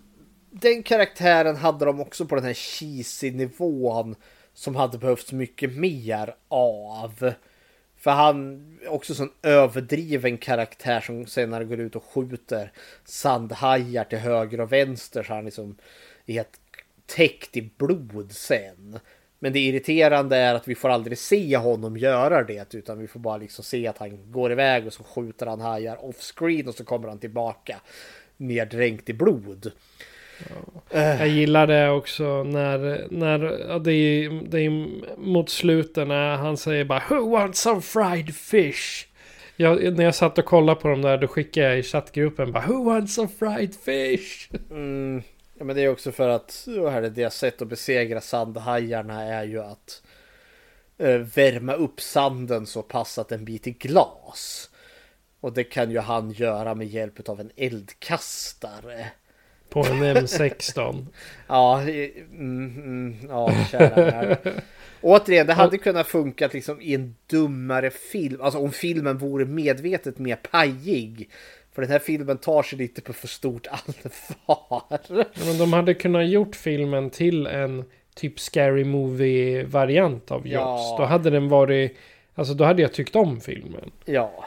den karaktären hade de också på den här cheesy nivån som hade behövts mycket mer av. För han är också sån överdriven karaktär som senare går ut och skjuter sandhajar till höger och vänster så han liksom är helt täckt i blod sen. Men det irriterande är att vi får aldrig se honom göra det utan vi får bara liksom se att han går iväg och så skjuter han hajar off screen och så kommer han tillbaka neddränkt i blod. Jag gillar det också när, när det, är, det är mot slutet när han säger bara Who wants some fried fish? Jag, när jag satt och kollade på dem där då skickade jag i chattgruppen bara Who wants some fried fish? Mm. Ja men det är också för att här, deras sätt att besegra sandhajarna är ju att eh, värma upp sanden så pass att den blir till glas. Och det kan ju han göra med hjälp av en eldkastare. På en M16. ja, mm, mm, ja, kära Återigen, det hade kunnat funka liksom i en dummare film. Alltså om filmen vore medvetet mer pajig. För den här filmen tar sig lite på för stort allvar. Men de hade kunnat gjort filmen till en typ scary movie variant av Jaws. Ja. Då hade den varit... Alltså då hade jag tyckt om filmen. Ja.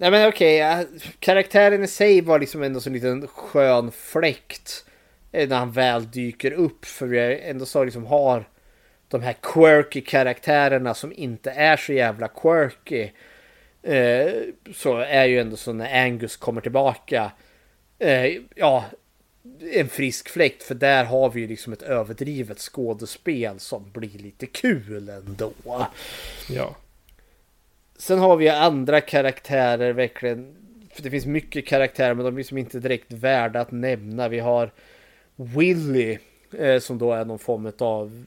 Nej men okej, okay. karaktären i sig var liksom ändå så en liten skön fläkt. Eh, när han väl dyker upp. För vi är ändå så liksom har de här quirky karaktärerna som inte är så jävla quirky. Eh, så är ju ändå så när Angus kommer tillbaka. Eh, ja, en frisk fläkt. För där har vi ju liksom ett överdrivet skådespel som blir lite kul ändå. Ja. Sen har vi andra karaktärer verkligen. För det finns mycket karaktärer men de är liksom inte direkt värda att nämna. Vi har Willy eh, som då är någon form av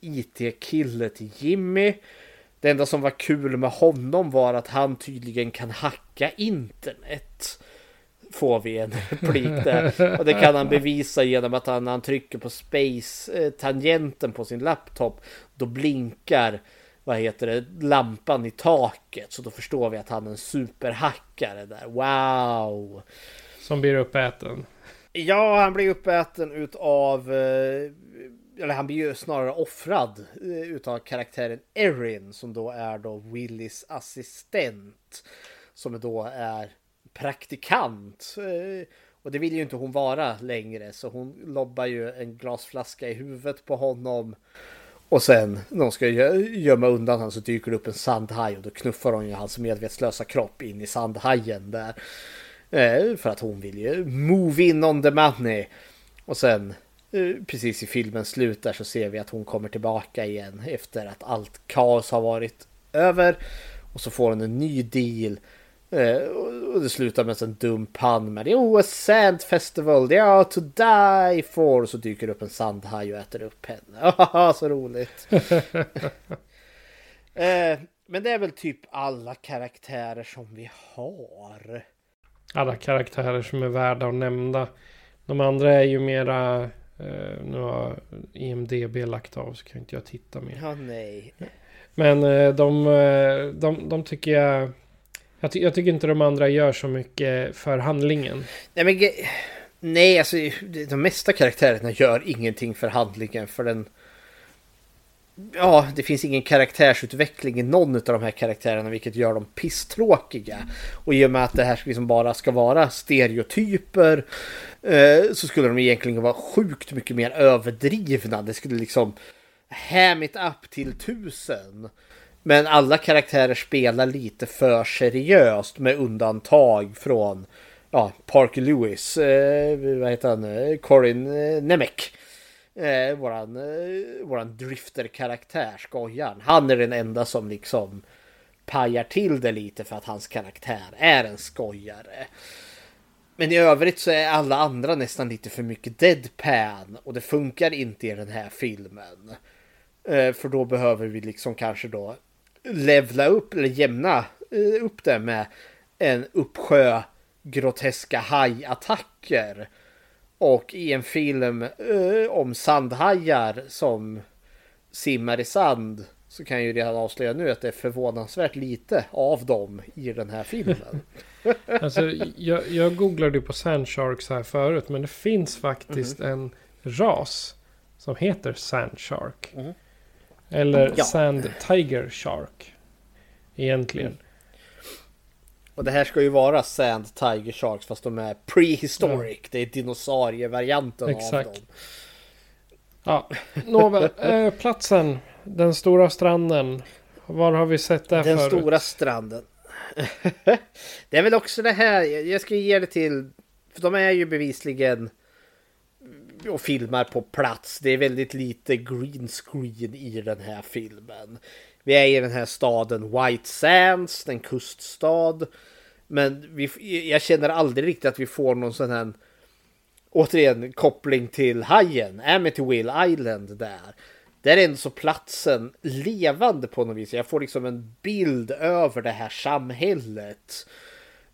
IT-kille till Jimmy. Det enda som var kul med honom var att han tydligen kan hacka internet. Får vi en replik där. Och det kan han bevisa genom att han, när han trycker på space-tangenten på sin laptop. Då blinkar vad heter det, lampan i taket. Så då förstår vi att han är en superhackare där. Wow! Som blir uppäten. Ja, han blir uppäten utav... eh, Eller han blir ju snarare offrad eh, utav karaktären Erin som då är då Willys assistent. Som då är praktikant. eh, Och det vill ju inte hon vara längre så hon lobbar ju en glasflaska i huvudet på honom. Och sen när hon ska gömma undan honom så dyker det upp en sandhaj och då knuffar hon ju hans medvetslösa kropp in i sandhajen där. Eh, För att hon vill ju move in on the money. Och sen eh, precis i filmens slut där så ser vi att hon kommer tillbaka igen efter att allt kaos har varit över. Och så får hon en ny deal. Eh, Och det slutar med en dum pann med Oh, a sand festival, they are to die for. Så dyker det upp en sandhaj och äter upp henne. så roligt. Eh, Men det är väl typ alla karaktärer som vi har. Alla karaktärer som är värda att nämna. De andra är ju mera... Eh, nu har IMDB lagt av så kan inte jag titta mer. Ja, nej. Men de, de, de tycker jag... Jag, ty jag tycker inte de andra gör så mycket för handlingen. Nej, men nej, alltså de mesta karaktärerna gör ingenting för handlingen för den. Ja, det finns ingen karaktärsutveckling i någon av de här karaktärerna vilket gör dem pisstråkiga. Och i och med att det här liksom bara ska vara stereotyper eh, så skulle de egentligen vara sjukt mycket mer överdrivna. Det skulle liksom ham it up till tusen. Men alla karaktärer spelar lite för seriöst med undantag från ja, Parker Lewis, eh, vad heter han, eh, Corin eh, Nemec. Eh, våran, eh, våran drifter-karaktär, skojaren. Han är den enda som liksom pajar till det lite för att hans karaktär är en skojare. Men i övrigt så är alla andra nästan lite för mycket deadpan och det funkar inte i den här filmen. Eh, För då behöver vi liksom kanske då levla upp eller jämna eh, upp det med en uppsjö groteska hajattacker. Och i en film eh, om sandhajar som simmar i sand så kan jag ju redan avslöja nu att det är förvånansvärt lite av dem i den här filmen. Alltså, jag, jag googlade på Sand Sharks här förut. Men det finns faktiskt en ras som heter Sand Shark. Eller Ja. Sand Tiger Shark. Egentligen. Och det här ska ju vara Sand Tiger Sharks fast de är prehistoric. Det är dinosaurievarianten av Exakt. dem. Ja, nåväl. Eh, platsen. Den stora stranden. Var har vi sett det Den förut? stora stranden. det är väl också det här, jag ska ge det till, för de är ju bevisligen och filmar på plats. Det är väldigt lite green screen i den här filmen. Vi är i den här staden White Sands, en kuststad. Men vi, jag känner aldrig riktigt att vi får någon sån här återigen koppling till hajen, Amityville Island där. Där är ändå så platsen levande på något vis. Jag får liksom en bild över det här samhället.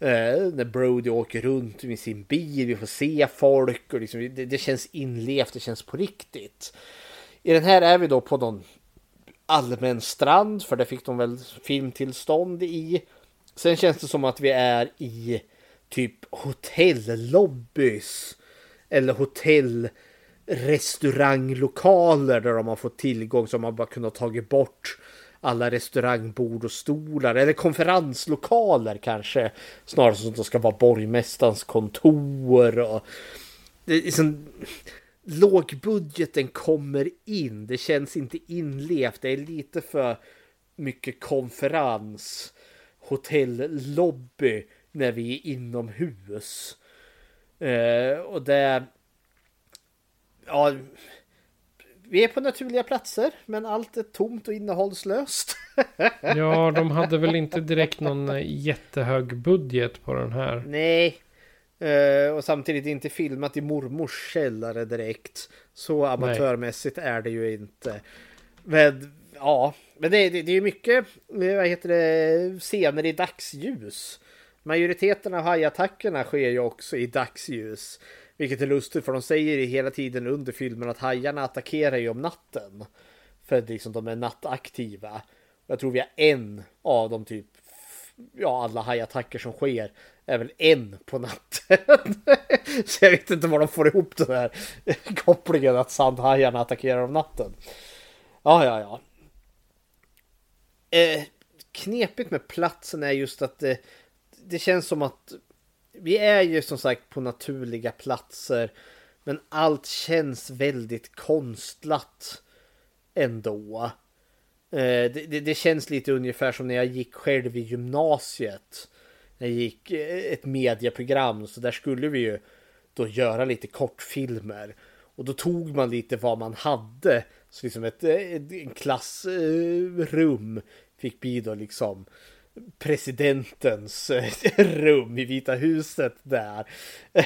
Eh, när Brody åker runt med sin bil, vi får se folk och liksom, det, det känns inlevt, det känns på riktigt. I den här är vi då på någon allmän strand, för det fick de väl filmtillstånd i. Sen känns det som att vi är i typ hotellobbys eller hotellrestauranglokaler där de har fått tillgång som man bara kunnat tagit bort alla restaurangbord och stolar eller konferenslokaler kanske. Snarare som det ska vara borgmästarens kontor och det är liksom, lågbudgeten kommer in. Det känns inte inlevt. Det är lite för mycket konferens, hotellobby när vi är inomhus. Eh, och det... Ja, vi är på naturliga platser, men allt är tomt och innehållslöst. ja, de hade väl inte direkt någon eh, jättehög budget på den här. Nej. Uh, och samtidigt inte filmat i mormors källare direkt. Så amatörmässigt Nej. är det ju inte. Men ja, men det, det, det är mycket, eh, vad heter det, scener i dagsljus. Majoriteten av hajattackerna sker ju också i dagsljus. Vilket är lustigt för de säger hela tiden under filmen att hajarna attackerar ju om natten. För att liksom de är nattaktiva. Jag tror vi har en av de typ, ja alla hajattacker som sker är väl en på natten. Så jag vet inte var de får ihop den här kopplingen att sandhajarna attackerar om natten. Ja, ja, ja. Eh, knepigt med platsen är just att det, det känns som att vi är ju som sagt på naturliga platser. Men allt känns väldigt konstlat ändå. Eh, det, det, det, känns lite ungefär som när jag gick själv i gymnasiet. När jag gick eh, ett medieprogram så där skulle vi ju då göra lite kortfilmer. Och då tog man lite vad man hade. Så liksom ett, eh, ett klassrum fick bli då liksom presidentens eh, rum i Vita huset där.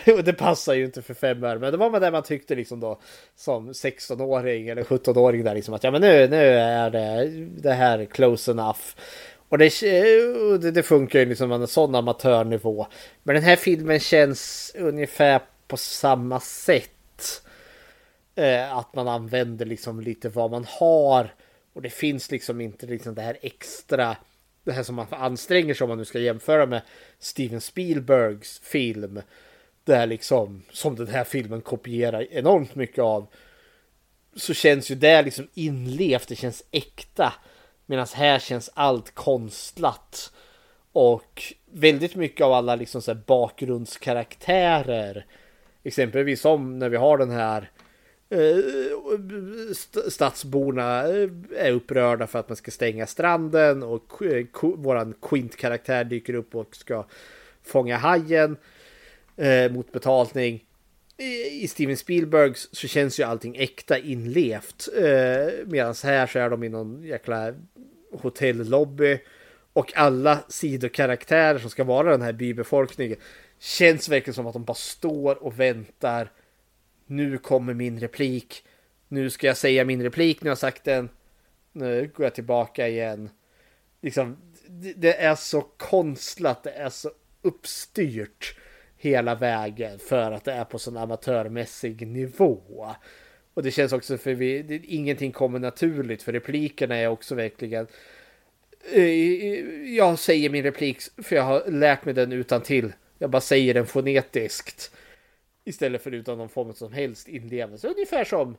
Och det passar ju inte för fem öre, men det var det man tyckte liksom då som 16-åring eller 17-åring där liksom att ja men nu, nu är det, det här close enough. Och det, eh, det, det funkar ju liksom på en sån amatörnivå. Men den här filmen känns ungefär på samma sätt. Eh, att man använder liksom lite vad man har. Och det finns liksom inte liksom det här extra det här som man anstränger sig om man nu ska jämföra med Steven Spielbergs film. Där liksom, som den här filmen kopierar enormt mycket av. Så känns ju det liksom inlevt, det känns äkta. Medan här känns allt konstlat. Och väldigt mycket av alla liksom så bakgrundskaraktärer. Exempelvis som när vi har den här Eh, stadsborna eh, är upprörda för att man ska stänga stranden och eh, våran Quint-karaktär dyker upp och ska fånga hajen mot betalning. I Steven Spielbergs så känns ju allting äkta inlevt. Medan här så är de i någon jäkla hotellobby. Och alla sidokaraktärer som ska vara den här bybefolkningen känns verkligen som att de bara står och väntar nu kommer min replik. Nu ska jag säga min replik, nu har jag sagt den. Nu går jag tillbaka igen. Liksom, det är så konstlat, det är så uppstyrt hela vägen för att det är på sån amatörmässig nivå. Och det känns också för vi, det, ingenting kommer naturligt för replikerna är också verkligen eh, jag säger min replik för jag har lärt mig den utan till. Jag bara säger den fonetiskt. Istället för utan någon form som helst inlevelse. Ungefär som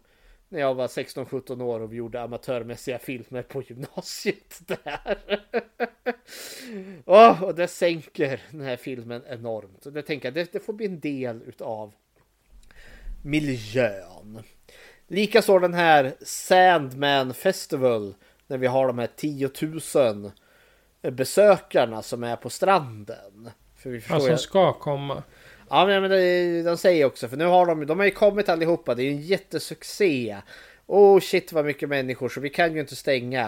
när jag var 16-17 år och vi gjorde amatörmässiga filmer på gymnasiet där. oh, och det sänker den här filmen enormt. Och det tänker jag, det, det får bli en del utav miljön. Likaså den här Sandman Festival. När vi har de här 10 000 besökarna som är på stranden. För vi ja, som ska komma. Ja men det, de säger också, för nu har de, de har ju kommit allihopa, det är ju en jättesuccé. Oh shit vad mycket människor så vi kan ju inte stänga.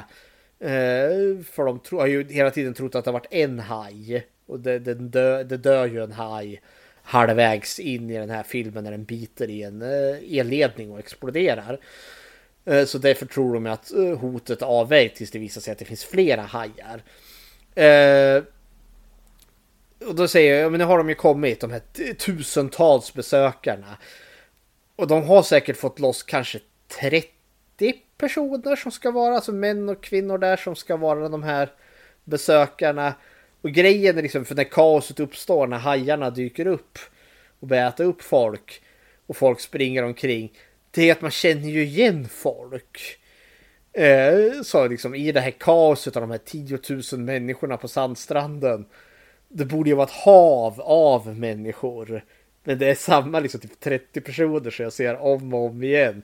Uh, för de tro, har ju hela tiden trott att det har varit en haj. Och det, det, dö, det dör ju en haj halvvägs in i den här filmen när den biter i en uh, elledning och exploderar. Uh, så därför tror de att hotet är tills det visar sig att det finns flera hajar. Och då säger jag, men nu har de ju kommit, de här tusentals besökarna. Och de har säkert fått loss kanske 30 personer som ska vara, alltså män och kvinnor där som ska vara de här besökarna. Och grejen är liksom, för när kaoset uppstår, när hajarna dyker upp och börjar äta upp folk och folk springer omkring. Det är att man känner ju igen folk. Eh, så liksom i det här kaoset av de här 10 000 människorna på sandstranden. Det borde ju vara ett hav av människor. Men det är samma liksom typ 30 personer som jag ser om och om igen.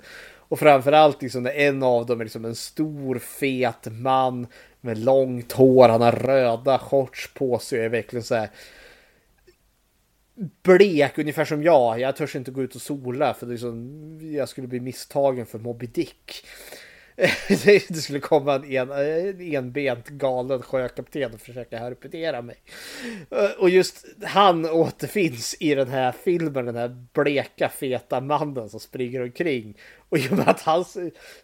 Och framförallt liksom när en av dem är liksom en stor fet man med långt hår. Han har röda shorts på sig och är verkligen så här blek, ungefär som jag. Jag törs inte gå ut och sola för det är liksom, jag skulle bli misstagen för Moby Dick. det skulle komma en, en, en enbent galen sjökapten och försöka herpetera mig. Eh, och just han återfinns i den här filmen, den här bleka feta mannen som springer omkring. Och i och med att han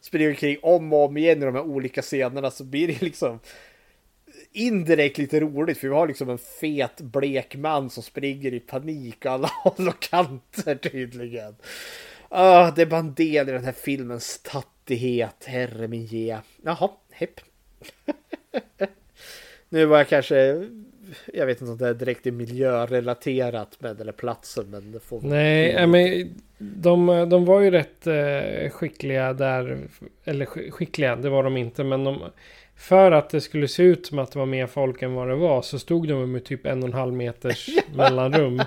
springer omkring om och om igen i de här olika scenerna så blir det liksom indirekt lite roligt för vi har liksom en fet blek man som springer i panik och alla håll och kanter tydligen. Uh, det är bara en del i den här filmens tattighet, herre min ge. Jaha, hepp. nu var jag kanske, jag vet inte om det är direkt miljörelaterat med eller platsen men det får Nej, men de, de var ju rätt eh, skickliga där, eller skickliga, det var de inte, men de för att det skulle se ut som att det var mer folk än vad det var så stod de med typ en och en halv meters mellanrum.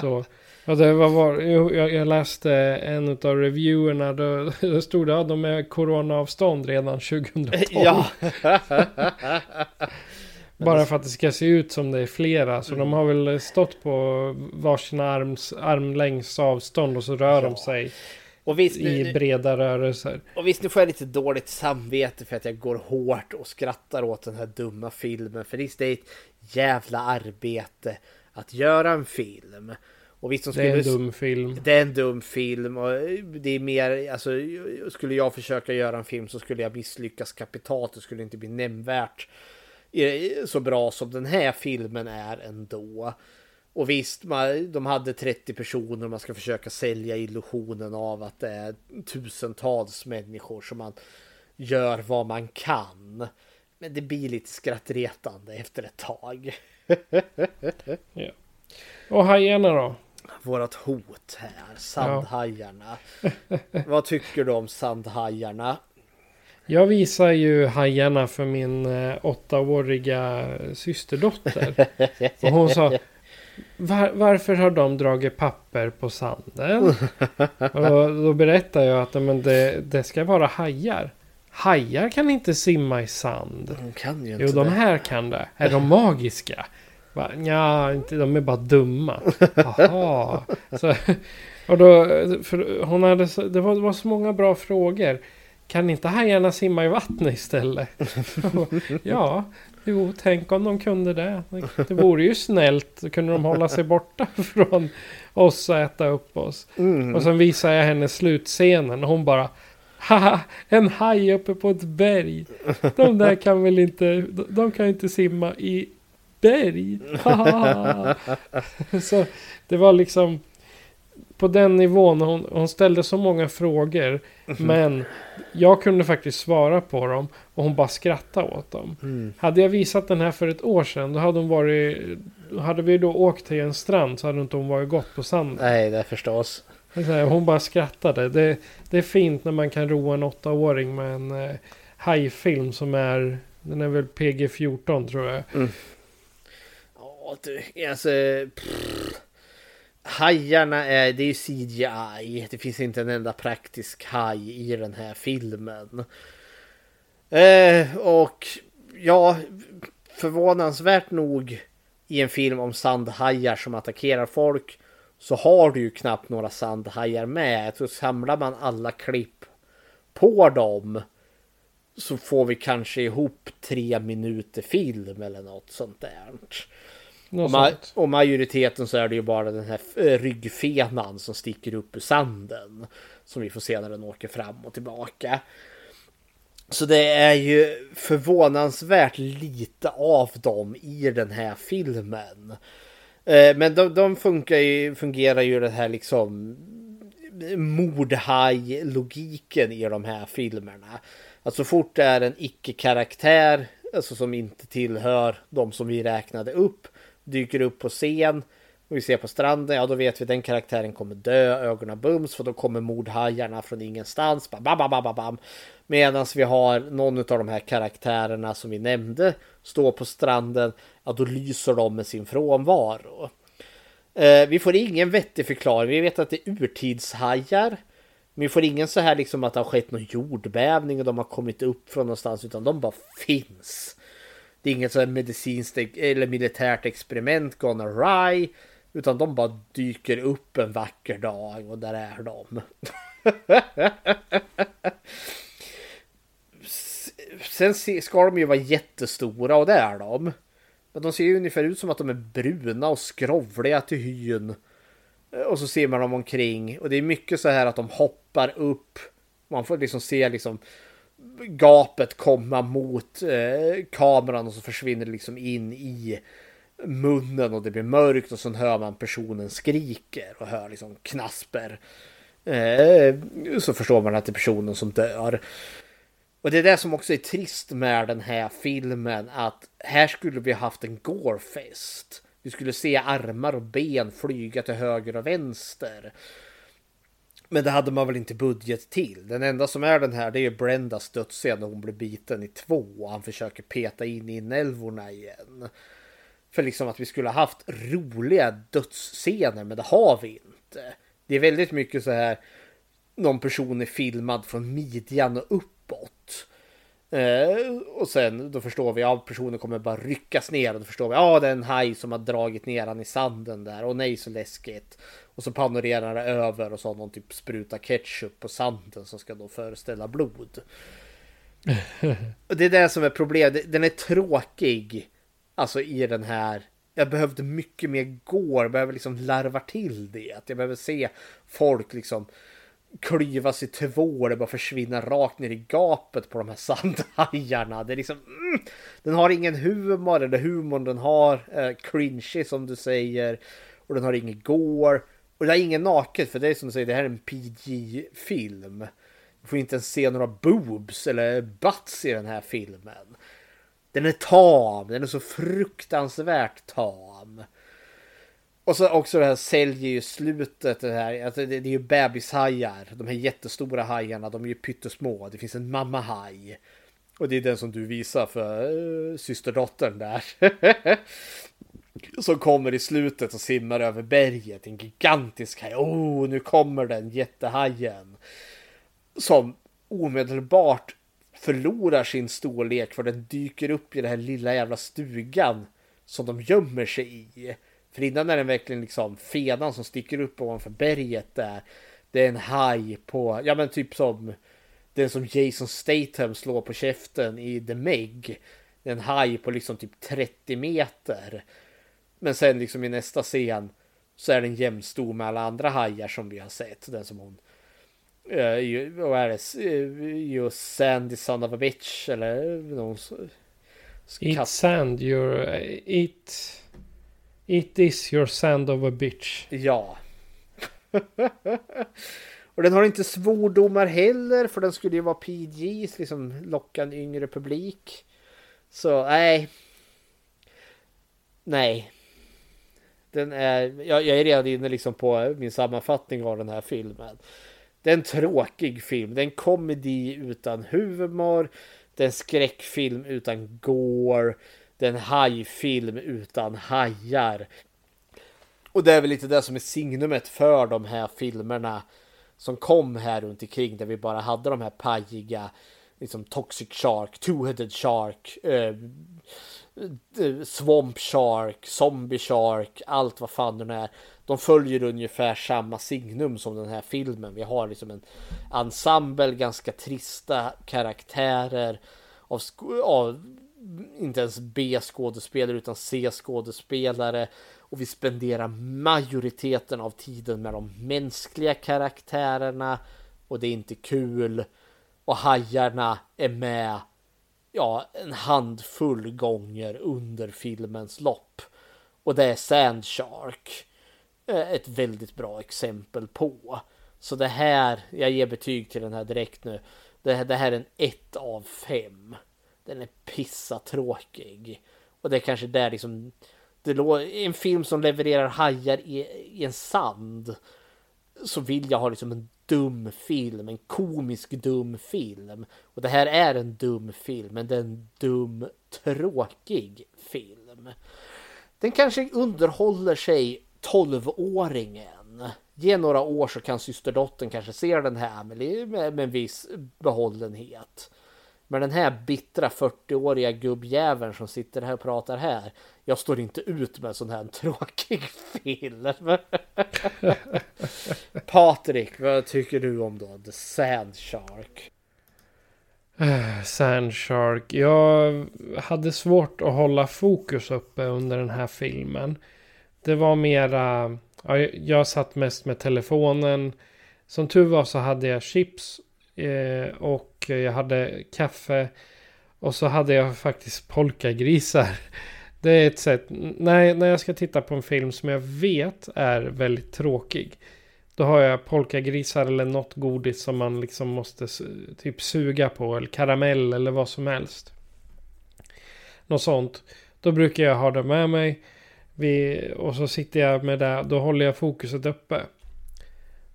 Så, ja, det var, jag, jag läste en av reviewerna. Då, då stod det att ja, de är coronaavstånd redan 2012. Ja. Bara för att det ska se ut som det är flera. Så mm. de har väl stått på varsina arms, armlängds avstånd och så rör ja. de sig. Visst, nu, I breda rörelser. Och visst, nu får jag lite dåligt samvete för att jag går hårt och skrattar åt den här dumma filmen. För visst, det är ett jävla arbete att göra en film. Och visst, de skulle, det är en dum film. Det är en dum film. Och det är mer, alltså, skulle jag försöka göra en film så skulle jag misslyckas kapitalt. Det skulle inte bli nämnvärt så bra som den här filmen är ändå. Och visst, de hade 30 personer och man ska försöka sälja illusionen av att det är tusentals människor som man gör vad man kan. Men det blir lite skrattretande efter ett tag. ja. Och hajarna då? Vårat hot här, sandhajarna. Ja. vad tycker du om sandhajarna? Jag visar ju hajarna för min eh, åttaåriga systerdotter. Och hon sa var, varför har de dragit papper på sanden? och då berättar jag att men det, det ska vara hajar. Hajar kan inte simma i sand. De kan ju inte Jo, de här kan det. Är de magiska? Ja, inte, de är bara dumma. Jaha. Så, och då, för hon hade, det, var, det var så många bra frågor. Kan inte hajarna simma i vattnet istället? ja, Jo, tänk om de kunde det. Det vore ju snällt. Då kunde de hålla sig borta från oss och äta upp oss. Mm. Och sen visar jag henne slutscenen och hon bara Haha, en haj uppe på ett berg. De där kan väl inte, de kan inte simma i berg. Så det var liksom på den nivån. Hon, hon ställde så många frågor. Mm. Men jag kunde faktiskt svara på dem. Och hon bara skrattade åt dem. Mm. Hade jag visat den här för ett år sedan. Då hade hon varit. Hade vi då åkt till en strand. Så hade inte hon varit gått på sanden. Nej, det förstås. Hon bara skrattade. Det, det är fint när man kan roa en åttaåring med en eh, hajfilm som är. Den är väl PG-14 tror jag. Mm. Ja, du, alltså. Pff hajarna är, det är ju CGI. Det finns inte en enda praktisk haj i den här filmen. Eh, och ja, förvånansvärt nog i en film om sandhajar som attackerar folk så har du ju knappt några sandhajar med. Så samlar man alla klipp på dem så får vi kanske ihop tre minuter film eller något sånt där. Och, ma och, majoriteten så är det ju bara den här eh, ryggfenan som sticker upp ur sanden. Som vi får se när den åker fram och tillbaka. Så det är ju förvånansvärt lite av dem i den här filmen. Eh, men de, de funkar ju, fungerar ju den här liksom mordhaj-logiken i de här filmerna. Att så fort det är en icke-karaktär, alltså som inte tillhör de som vi räknade upp, dyker upp på scen. Och vi ser på stranden, ja då vet vi att den karaktären kommer dö, ögonen bums, för då kommer mordhajarna från ingenstans. Bam, bam, bam, bam, bam. Medan vi har någon av de här karaktärerna som vi nämnde stå på stranden, ja då lyser de med sin frånvaro. Eh, vi får ingen vettig förklaring. Vi vet att det är urtidshajar. Men vi får ingen så här liksom att det har skett någon jordbävning och de har kommit upp från någonstans utan de bara finns. Det är inget så här medicinskt eller militärt experiment gone awry. Utan de bara dyker upp en vacker dag och där är de. Sen ska de ju vara jättestora och det är de. Men de ser ju ungefär ut som att de är bruna och skrovliga till hyn. Och så ser man dem omkring och det är mycket så här att de hoppar upp. Man får liksom se liksom gapet komma mot eh, kameran och så försvinner det liksom in i munnen och det blir mörkt och så hör man personen skriker och hör liksom knasper. Eh, så förstår man att det är personen som dör. Och det är det som också är trist med den här filmen att här skulle vi haft en gårfest. Vi skulle se armar och ben flyga till höger och vänster. Men det hade man väl inte budget till. Den enda som är den här det är Brendas dödsscen när hon blir biten i två och han försöker peta in i inälvorna igen. För liksom att vi skulle ha haft roliga dödsscener men det har vi inte. Det är väldigt mycket så här någon person är filmad från midjan och uppåt. Eh, och sen då förstår vi att ja, personen kommer bara ryckas ner och då förstår vi att ja, det är en haj som har dragit ner han i sanden där och nej så läskigt. Och så panorerar det över och så har någon typ spruta ketchup på sanden som ska då föreställa blod. och det är det som är problemet. Den är tråkig. Alltså i den här. Jag behövde mycket mer går. Jag behöver liksom larva till det. Jag behöver se folk liksom klyvas i två och det bara försvinna rakt ner i gapet på de här sandhajarna. Det är liksom, mm, den har ingen humor, eller humorn den har, eh, cringy som du säger. Och den har ingen gore. Och det är ingen naket, för det är som du säger, det här är en PG-film. Du får inte ens se några boobs eller butts i den här filmen. Den är tam, den är så fruktansvärt tam. Och så också det här säljer ju slutet det här. Alltså det, det är ju bebishajar. De här jättestora hajarna. De är ju pyttesmå. Det finns en mammahaj. Och det är den som du visar för uh, systerdottern där. som kommer i slutet och simmar över berget. En gigantisk haj. Oh, nu kommer den jättehajen. Som omedelbart förlorar sin storlek för den dyker upp i den här lilla jävla stugan som de gömmer sig i. För innan är den verkligen liksom fenan som sticker upp ovanför berget där. Det är en haj på, ja men typ som den som Jason Statham slår på käften i The Meg. En haj på liksom typ 30 meter. Men sen liksom i nästa scen så är den jämnstor med alla andra hajar som vi har sett. Den som hon Uh, vad är det? You Sandy son of a bitch eller någon Eat sand, your eat It is your sand of a bitch. Ja. och den har inte svordomar heller för den skulle ju vara PG, liksom locka en yngre publik. Så nej. Nej. Den är, jag, jag är redan inne liksom på min sammanfattning av den här filmen. Det är en tråkig film. Det är en komedi utan humor. Det är en skräckfilm utan gore. Det är en hajfilm utan hajar. Och det är väl lite det som är signumet för de här filmerna som kom här runt omkring där vi bara hade de här pajiga liksom Toxic Shark, Two-Headed Shark, eh, Swamp Shark, Zombie Shark, allt vad fan det är. De följer ungefär samma signum som den här filmen. Vi har liksom en ensemble, ganska trista karaktärer av, av inte ens B-skådespelare utan C-skådespelare. Och vi spenderar majoriteten av tiden med de mänskliga karaktärerna. Och det är inte kul. Och hajarna är med ja, en handfull gånger under filmens lopp. Och det är Sandshark eh, ett väldigt bra exempel på. Så det här, jag ger betyg till den här direkt nu. Det, det här är en 1 av 5. Den är pissatråkig. Och det är kanske där liksom det en film som levererar hajar i, i en sand. Så vill jag ha liksom en dum film, en komisk dum film. Och det här är en dum film, men det är en dum tråkig film. Den kanske underhåller sig 12-åringen. Ge några år så kan systerdottern kanske se den här med, med, med en viss behållenhet. Men den här bittra 40-åriga gubbjäveln som sitter här och pratar här. Jag står inte ut med en sån här tråkig film. Patrik, vad tycker du om då The Sand Shark? Eh, Sandshark. Jag hade svårt att hålla fokus uppe under den här filmen. Det var mera... Ja, jag satt mest med telefonen. Som tur var så hade jag chips. Eh, och jag hade kaffe. Och så hade jag faktiskt polkagrisar. Det är ett sätt. När, när jag ska titta på en film som jag vet är väldigt tråkig. Då har jag polkagrisar eller något godis som man liksom måste typ suga på. Eller karamell eller vad som helst. Något sånt. Då brukar jag ha det med mig. Vi, och så sitter jag med det. Då håller jag fokuset uppe.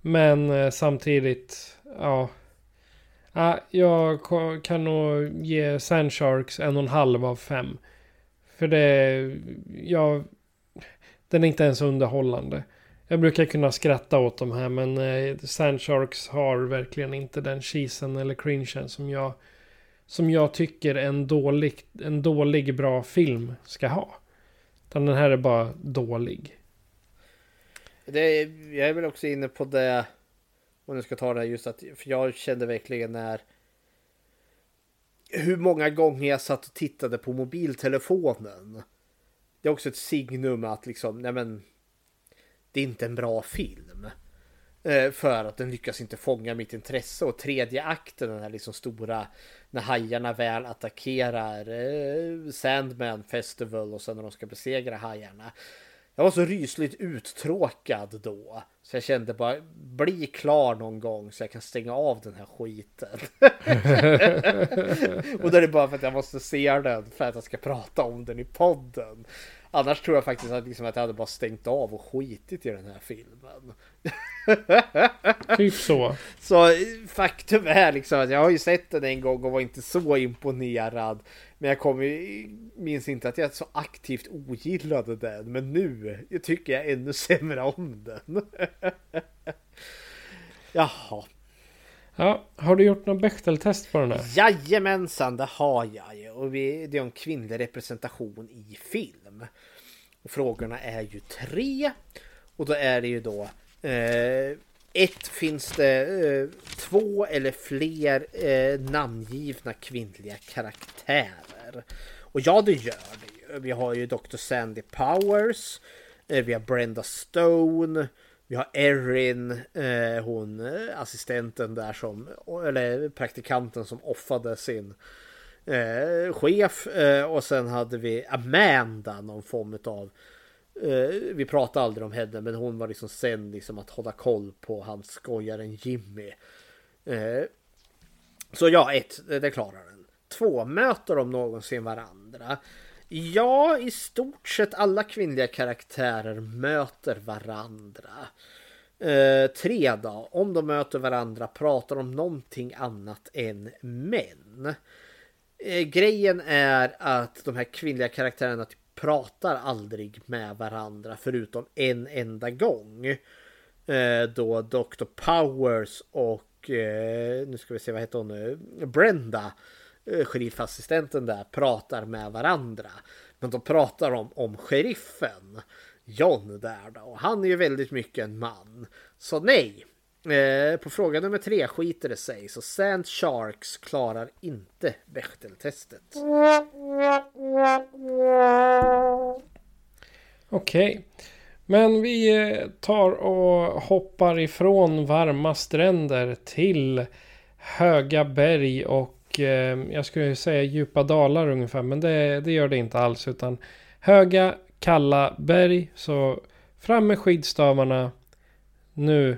Men eh, samtidigt. Ja. Ah, jag kan nog ge Sandsharks en och en halv av fem. För det. Ja. Den är inte ens underhållande. Jag brukar kunna skratta åt de här men eh, Sandsharks har verkligen inte den cheesen eller cringen som jag som jag tycker en dålig, en dålig bra film ska ha. Utan den här är bara dålig. Det jag är väl också inne på det. Om jag ska ta det här just att för jag kände verkligen när. Hur många gånger jag satt och tittade på mobiltelefonen. Det är också ett signum att liksom, nej men det är inte en bra film. Eh, för att den lyckas inte fånga mitt intresse. Och tredje akten, den här liksom stora, när hajarna väl attackerar eh, Sandman Festival och sen när de ska besegra hajarna. Jag var så rysligt uttråkad då. Så jag kände bara, bli klar någon gång så jag kan stänga av den här skiten. och då är det bara för att jag måste se den för att jag ska prata om den i podden. Annars tror jag faktiskt att, liksom att jag hade bara stängt av och skitit i den här filmen. typ så. Så faktum är liksom att jag har ju sett den en gång och var inte så imponerad. Men jag kommer, minns inte att jag så aktivt ogillade den. Men nu tycker jag ännu sämre om den. Jaha. Ja, har du gjort någon Bechteltest på den här? Jajamensan, det har jag ju. Och vi, det är en kvinnlig representation i film. Och frågorna är ju tre. Och då är det ju då eh, ett finns det eh, två eller fler eh, namngivna kvinnliga karaktärer. Och ja, det gör det ju. Vi har ju Dr. Sandy Powers. Eh, vi har Brenda Stone. Vi har Erin, eh, hon eh, assistenten där som, eller praktikanten som offade sin eh, chef. Eh, och sen hade vi Amanda, någon form av eh, Eh, vi pratade aldrig om henne men hon var liksom sen liksom att hålla koll på hans skojaren Jimmy. Eh, så ja, ett, det klarar den. Två, möter de någonsin varandra? Ja, i stort sett alla kvinnliga karaktärer möter varandra. Eh, tre då, om de möter varandra pratar de om någonting annat än män. Eh, grejen är att de här kvinnliga karaktärerna typ pratar aldrig med varandra förutom en enda gång. Eh, då Dr. Powers och eh, nu ska vi se vad heter hon nu? Brenda eh, sheriffassistenten där pratar med varandra. Men de pratar om, om sheriffen. John där då. Och han är ju väldigt mycket en man. Så nej. Eh, på fråga nummer tre skiter det sig. Så Sand Sharks klarar inte Bechteltestet. Okej. Okay. Men vi eh, tar och hoppar ifrån varma stränder till höga berg och eh, jag skulle säga djupa dalar ungefär. Men det, det gör det inte alls utan höga kalla berg. Så fram med skidstavarna nu.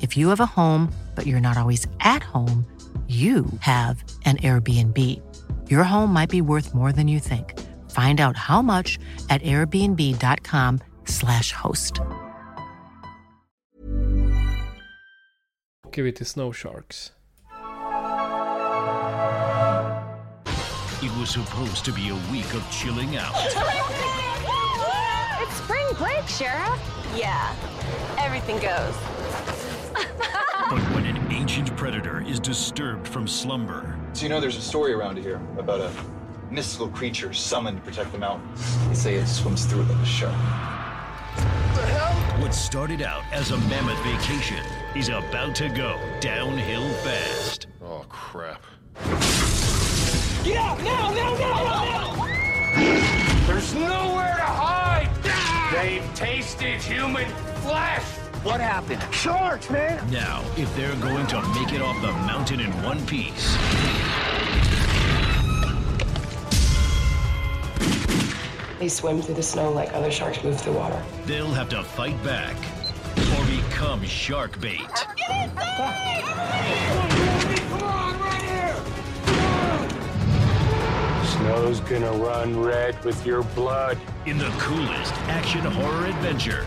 If you have a home, but you're not always at home, you have an Airbnb. Your home might be worth more than you think. Find out how much at airbnb.com/slash host. åker vi till Snow Sharks. It was supposed to be a week of chilling out. It's spring break, Sheriff. Yeah, everything goes. But when an ancient predator is disturbed from slumber, So you know there's a story around here about a mystical creature summoned to protect the mountains. They say it swims through it like a shark. what started out as a mammoth vacation is about to go downhill fast. Oh, crap. Get out! Now! Now! Now! Now! There's nowhere to hide! They've tasted human flesh! What happened? Sharks, man! Now, if they're going to make it off the mountain in one piece, They swim through the snow like other sharks move through water. they'll have to fight back or become shark bait. Get Snow's gonna run red with your blood. In the coolest action horror adventure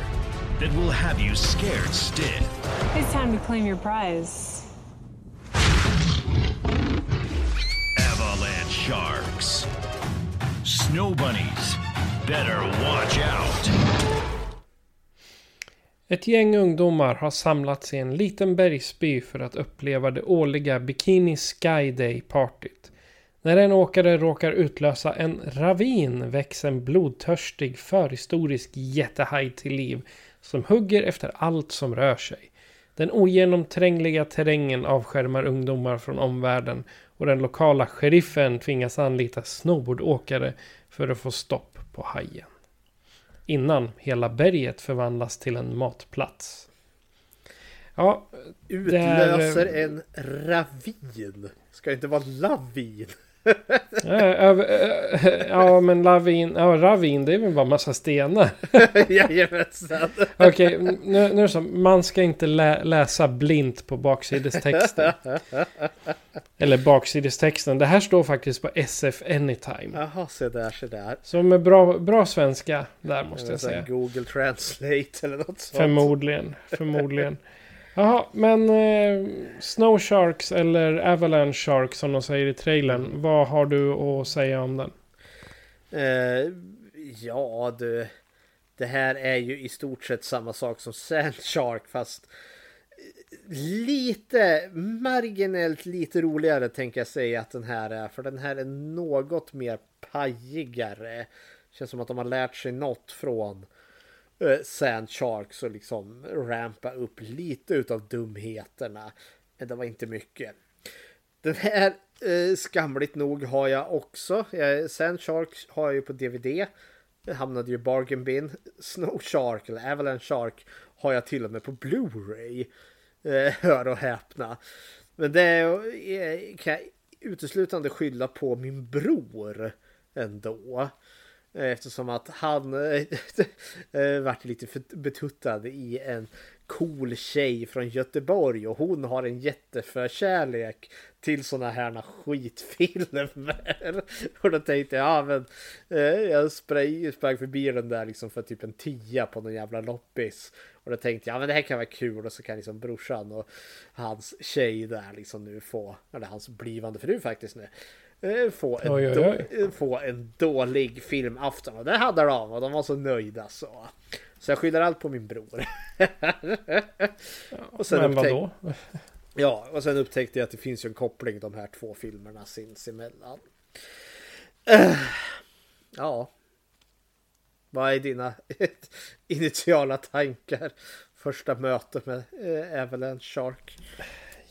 that will have you scared stiff. It's time to claim your prize. Avalanche sharks. Snow bunnies. Better watch out. Ett gäng ungdomar har samlats i en liten bergsby för att uppleva det årliga Bikini Sky Day-partyt. När en åkare råkar utlösa en ravin väcks en blodtörstig förhistorisk jättehaj till liv som hugger efter allt som rör sig. Den ogenomträngliga terrängen avskärmar ungdomar från omvärlden och den lokala sheriffen tvingas anlita snowboardåkare för att få stopp på hajen. Innan hela berget förvandlas till en matplats. Ja, det är- Utlöser en ravin. Ska det inte vara lavin? Ja, över, ö- ja men lavin, ja ravin det är väl bara massa stenar. Jajamensan. Okej, nu, nu är det så. Man ska inte lä, läsa blint på baksidestexten. Eller baksidestexten. Det här står faktiskt på SF Anytime. Jaha, se där, se där. Så med bra, bra svenska där måste jag här säga. Google Translate eller något sånt. Förmodligen, förmodligen. Jaha, men eh, Snow Sharks eller Avalanche Sharks som de säger i trailern. Vad har du att säga om den? Eh, ja du. Det här är ju i stort sett samma sak som Sand Shark fast lite marginellt lite roligare tänker jag säga att den här är. För den här är något mer pajigare. Känns som att de har lärt sig något från eh, Eh, sand Sharks och liksom rampa upp lite utav dumheterna. Men det var inte mycket. Den här eh, skamligt nog har jag också. Jag, Sand Sharks har jag ju på DVD. Det hamnade ju i bargain bin. Snow Shark eller Avalanche Shark har jag till och med på Blu-ray. Eh, hör och häpna. Men det är, eh, kan jag uteslutande skylla på min bror ändå. Eftersom att han eh, eh, vart lite betuttad i en cool tjej från Göteborg och hon har en jätteförkärlek till sådana här skitfilmer. Och då tänkte jag, ja men eh, jag spray, sprang förbi den där liksom för typ en tia på någon jävla loppis. Och då tänkte jag, ja men det här kan vara kul och så kan liksom brorsan och hans tjej där liksom nu få, eller hans blivande fru faktiskt nu, få, en Oj, oj, oj. eh, få en dålig filmafton. Och det hade de och de var så nöjda så. Så jag skyller allt på min bror. och men upptäck- vadå? Ja, och sen upptäckte jag att det finns ju en koppling de här två filmerna sinsemellan. Eh, Ja. Vad är dina initiala tankar? Första mötet med eh, Avalanche Shark.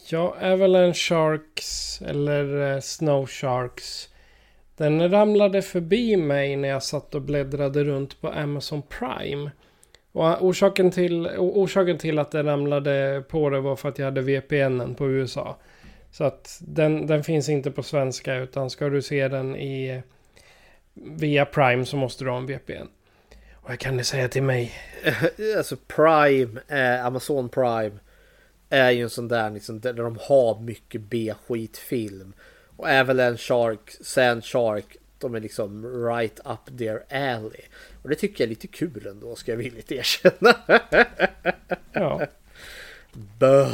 Ja, Avalanche Sharks eller eh, Snow Sharks. Den ramlade förbi mig när jag satt och bläddrade runt på Amazon Prime. Och eh, orsaken till, orsaken till att den ramlade på det var för att jag hade VPNen på USA. Så att den, den finns inte på svenska utan ska du se den i via Prime så måste du ha en VPN. Vad kan ni säga till mig. alltså Prime, eh, Amazon Prime är ju en sån där liksom, där de har mycket B-skitfilm. Och Avalanche Shark, Sand Shark, de är liksom right up their alley. Och det tycker jag är lite kul ändå, ska jag villigt erkänna. Ja. Bö.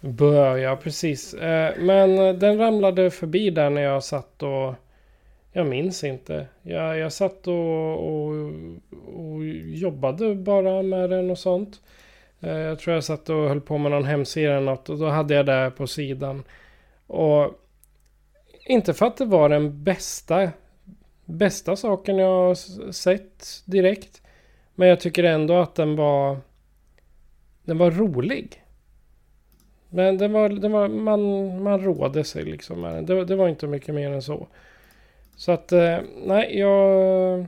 Bör, ja precis. Eh, Men eh, den ramlade förbi där när jag satt och... Jag minns inte. Jag, jag satt och, och, och jobbade bara med den och sånt. Eh, jag tror jag satt och höll på med någon hemsida eller något och då hade jag det på sidan. Och inte för att det var den bästa, bästa saken jag har sett direkt. Men jag tycker ändå att den var, den var rolig. Men det var, den var, man, man rådde sig liksom med den. Det, det var inte mycket mer än så. Så att, eh, nej, jag,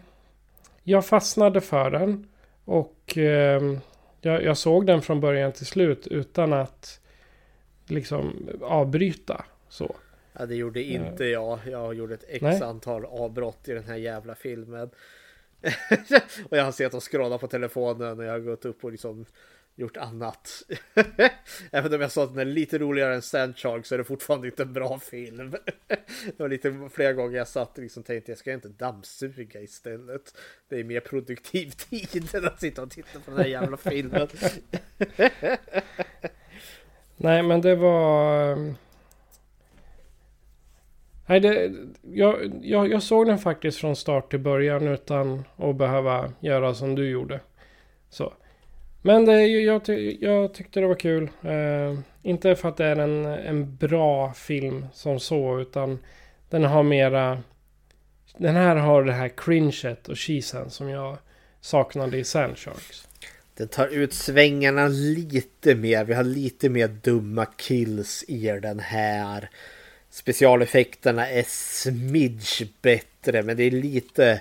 jag fastnade för den. Och eh, jag, jag såg den från början till slut utan att liksom avbryta. Så. Ja, det gjorde inte jag. Jag gjorde ett x Nej. antal avbrott i den här jävla filmen. och jag har sett och scrollat på telefonen och jag har gått upp och liksom gjort annat. Även om jag sa att den är lite roligare än Sandshark så är det fortfarande inte en bra film. det var lite flera gånger jag satt och liksom tänkte jag ska inte dammsuga istället. Det är mer produktiv tid än att sitta och titta på den här jävla filmen. Nej, men det var... Ehm, nej, det, jag, jag, jag såg den faktiskt från start till början utan att behöva göra som du gjorde. Så. Men eh, det, jag, ty, jag tyckte det var kul. Eh, inte för att det är en, en bra film som så, utan den har mera... Den här har det här cringet och cheesen som jag saknade i Sand Sharks. Den tar ut svängarna lite mer. Vi har lite mer dumma kills i den här. Specialeffekterna är smidge bättre, men det är lite...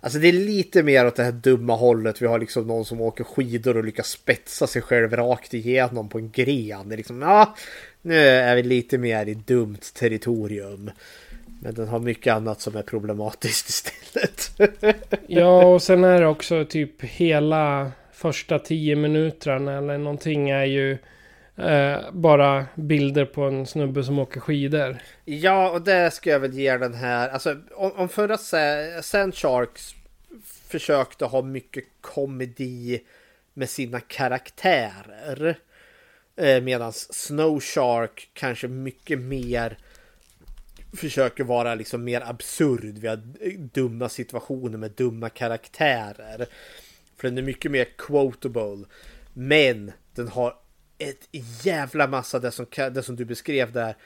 Alltså det är lite mer åt det här dumma hållet. Vi har liksom någon som åker skidor och lyckas spetsa sig själv rakt igenom på en gren. Det är liksom, ja, nu är vi lite mer i dumt territorium. Men den har mycket annat som är problematiskt istället. Ja, och sen är det också typ hela första tio minuterna eller någonting är ju eh, bara bilder på en snubbe som åker skidor. Ja, och det ska jag väl ge den här. Alltså, om, om förra Sand Sharks försökte ha mycket komedi med sina karaktärer. Eh, Medan Snow Shark kanske mycket mer försöker vara liksom mer absurd. Vi har eh, dumma situationer med dumma karaktärer. För den är mycket mer quotable. Men den har ett jävla massa det som, det som du beskrev där.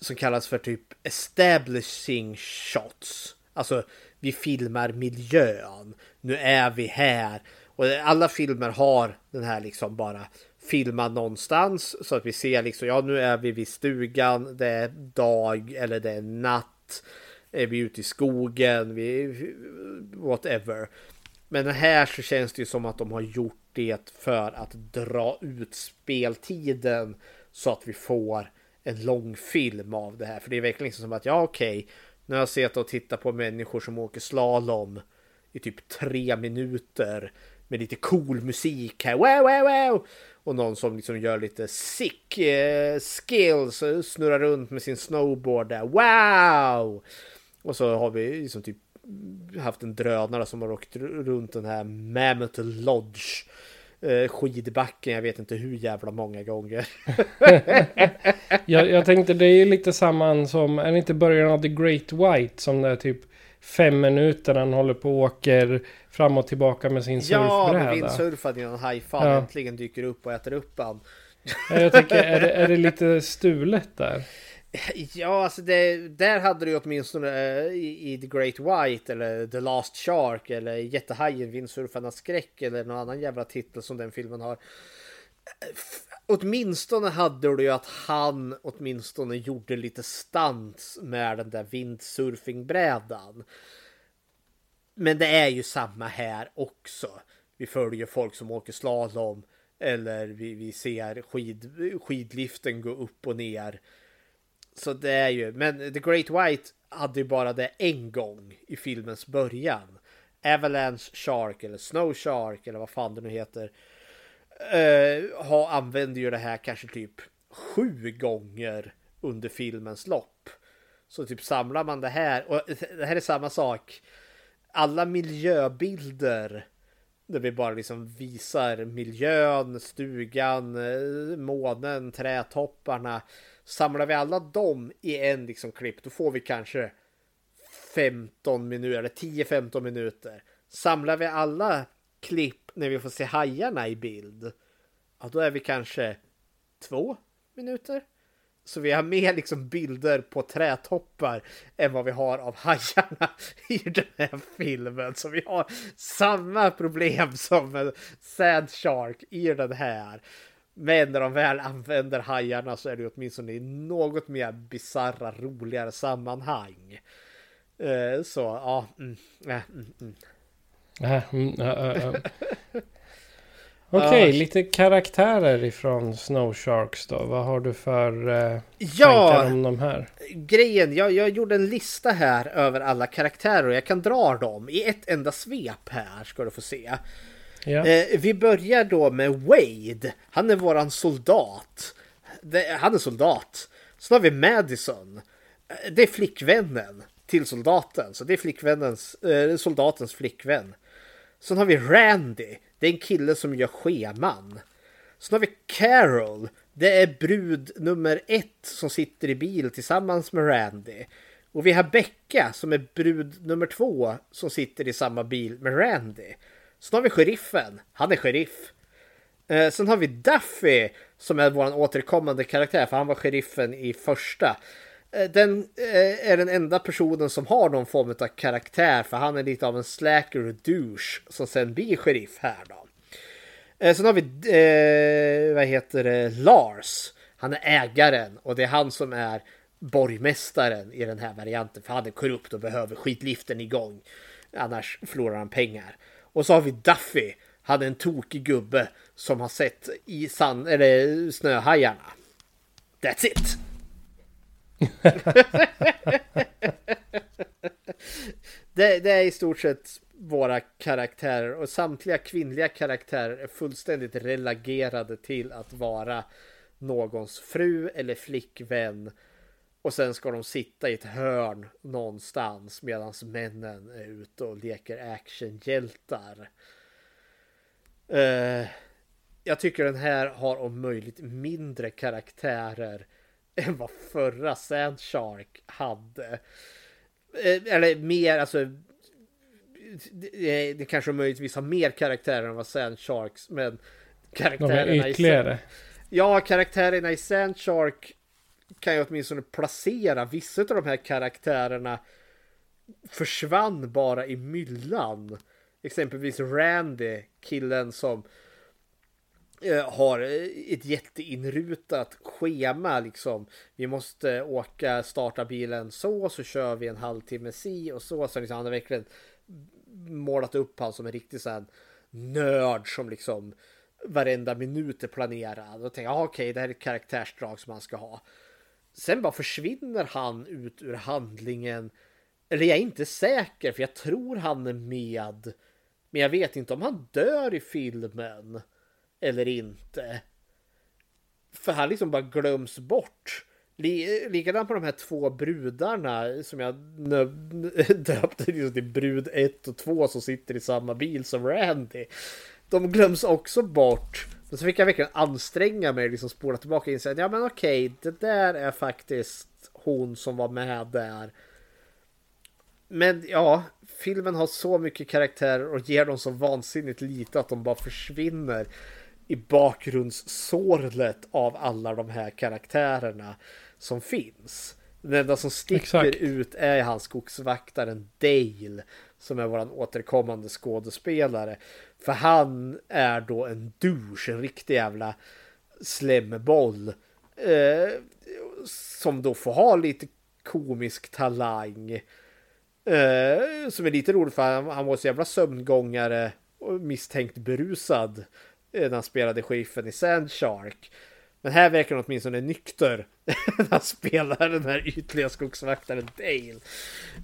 Som kallas för typ establishing shots. Alltså vi filmar miljön. Nu är vi här. Och alla filmer har den här liksom bara filma någonstans så att vi ser liksom ja nu är vi vid stugan. Det är dag eller det är natt. Är vi ute i skogen? Vi, whatever. Men här så känns det ju som att de har gjort det för att dra ut speltiden så att vi får en lång film av det här. För det är verkligen liksom som att ja okej, nu har jag sett och tittat på människor som åker slalom i typ tre minuter med lite cool musik här. Wow, wow, wow! Och någon som liksom gör lite sick eh, skills, eh, snurrar runt med sin snowboard där. Wow! Och så har vi liksom typ haft en drönare som har åkt runt den här Mammoth Lodge eh, skidbacken, jag vet inte hur jävla många gånger. jag, jag tänkte det är lite samma som, är det inte början av The Great White som det är typ fem minuter han håller på och åker fram och tillbaka med sin surfbräda. Ja, med vindsurfad i en hajfall ja. äntligen dyker upp och äter upp han. jag tänker, är det, är det lite stulet där? Ja, alltså det, där hade du åtminstone uh, i, i The Great White eller The Last Shark eller Jättehajen, Vindsurfarnas skräck eller någon annan jävla titel som den filmen har. Eh, f åtminstone hade du ju att han åtminstone gjorde lite stans med den där vindsurfingbrädan. Men det är ju samma här också. Vi följer folk som åker slalom eller vi, vi ser skid, skidliften gå upp och ner. Så det är ju, men The Great White hade ju bara det en gång i filmens början. Avalanche Shark eller Snow Shark eller vad fan det nu heter. Uh, ha, använder ju det här kanske typ sju gånger under filmens lopp. Så typ samlar man det här och det här är samma sak. Alla miljöbilder där vi bara liksom visar miljön, stugan, eh, månen, trädtopparna Samlar vi alla dem i en liksom klipp då får vi kanske 15 minuter eller 10-15 minuter. Samlar vi alla klipp när vi får se hajarna i bild. Ja, då är vi kanske två minuter. Så vi har mer liksom bilder på trätoppar än vad vi har av hajarna i den här filmen. Så vi har samma problem som Sad Shark i den här. Men när de väl använder hajarna så är det åtminstone i något mer bizarra, roligare sammanhang. Uh, så ja. Mm, äh, mm, mm, äh, äh, Okej, okay, lite karaktärer ifrån Snow Sharks då. Vad har du för eh, ja, tankar om de här? Grejen, jag, jag gjorde en lista här över alla karaktärer och jag kan dra dem i ett enda svep här ska du få se. Ja. Eh, vi börjar då med Wade. Han är våran soldat. Det, han är soldat. Sen har vi Madison. Eh, det är flickvännen till soldaten. Så det är flickvännens, eh, soldatens flickvän. Sen har vi Randy. Det är en kille som gör scheman. Sen har vi Carol. Det är brud nummer ett som sitter i bil tillsammans med Randy. Och vi har Becka som är brud nummer två som sitter i samma bil med Randy. Sen har vi sheriffen. Han är sheriff. Eh, sen har vi Duffy som är vår återkommande karaktär för han var sheriffen i första. Eh, den eh, är den enda personen som har någon form av karaktär för han är lite av en slacker och douche som sen blir sheriff här då. Eh, sen har vi, eh, vad heter det, Lars. Han är ägaren och det är han som är borgmästaren i den här varianten för han är korrupt och behöver skitliften igång. Annars förlorar han pengar. Och så har vi Duffy. Han är en tokig gubbe som har sett i sand, eller snöhajarna. That's it! det, det, är i stort sett våra karaktärer och samtliga kvinnliga karaktärer är fullständigt relagerade till att vara någons fru eller flickvän och sen ska de sitta i ett hörn någonstans medan männen är ute och leker actionhjältar. Uh, jag tycker den här har om möjligt mindre karaktärer än vad förra Sandshark hade. Uh, eller mer, alltså. Det, det kanske möjligtvis har mer karaktärer än vad Sandsharks, men karaktärerna De är ytterligare. I, ja, karaktärerna i Sandshark kan jag åtminstone placera vissa av de här karaktärerna försvann bara i myllan. Exempelvis Randy, killen som eh, har eh, ett jätteinrutat schema liksom. Vi måste åka, starta bilen så, så kör vi en halvtimme si och så. Så liksom, han har verkligen målat upp han som en riktig sån nörd som liksom varenda minut är planerad. Och tänker, ah, okej, okay, det här är ett karaktärsdrag som han ska ha. Sen bara försvinner han ut ur handlingen. Eller jag är inte säker för jag tror han är med. Men jag vet inte om han dör i filmen. Eller inte. För han liksom bara glöms bort. Likadant på de här två brudarna som jag döpte liksom till brud 1 och 2 som sitter i samma bil som Randy. de glöms också bort. Men så fick jag verkligen anstränga mig liksom spola tillbaka och inse att ja men okej, det där är faktiskt hon som var med där. Men ja, filmen har så mycket karaktärer och ger dem så vansinnigt lite att de bara försvinner i bakgrundssorlet av alla de här karaktärerna som finns. Den enda som sticker Exakt. ut är han skogsvaktaren Dale som är våran återkommande skådespelare. För han är då en douche, en riktig jävla slemboll. Eh, som då får ha lite komisk talang. Eh, som är lite roligt för han, han var så jävla sömngångare och misstänkt berusad eh, när han spelade sheriffen i Sandshark. Men här verkar han åtminstone nykter när han spelar den här ytliga skogsvaktaren Dale.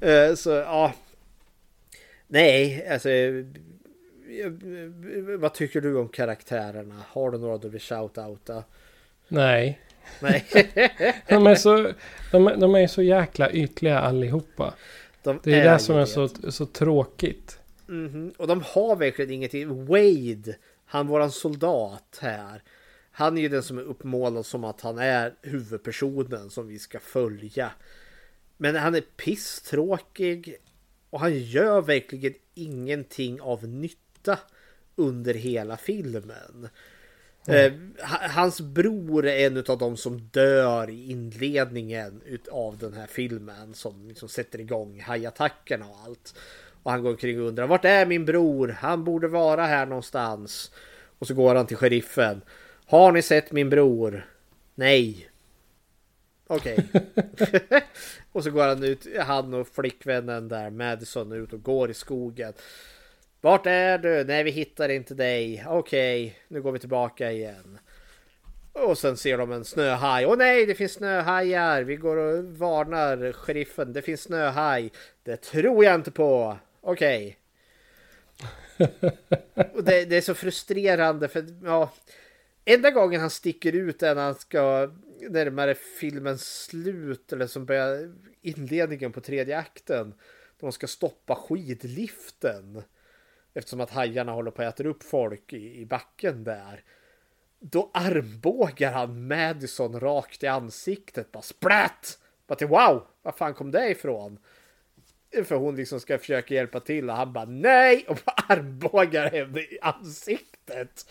Eh, så ja. Nej, alltså. eh, Vad tycker du om karaktärerna? Har du några du vill shout-outa? Nej. Nej. de, är så, de, de är så jäkla ytliga allihopa. De det är, det som är så, så tråkigt. Mhm. Och de har verkligen ingenting. Wade, han våran soldat här. Han är ju den som är uppmålad som att han är huvudpersonen som vi ska följa. Men han är pisstråkig och han gör verkligen ingenting av nytta under hela filmen. Ha- hans bror är en av de som dör i inledningen av den här filmen som liksom sätter igång hajattackerna och allt. Och han går omkring och undrar vart är min bror? Han borde vara här någonstans. Och så går han till sheriffen. Har ni sett min bror? Nej. Okej. och så går han ut, han och flickvännen där, Madison, ut och går i skogen. Vart är du? Nej, vi hittar inte dig. Okej, nu går vi tillbaka igen. Och sen ser de en snöhaj. Åh nej, det finns snöhajar. Vi går och varnar sheriffen. Det finns snöhaj. Det tror jag inte på. Okej. Och det, det är så frustrerande för ja, enda gången han sticker ut är när han ska närmare filmens slut eller som börjar inledningen på tredje akten. Då de ska stoppa skidliften. Eftersom att hajarna håller på att äta upp folk i, i backen där. Då armbågar han Madison rakt i ansiktet. Bara splätt Bara till wow! Var fan kom det ifrån? För hon liksom ska försöka hjälpa till och han bara nej! Och bara armbågar henne i ansiktet.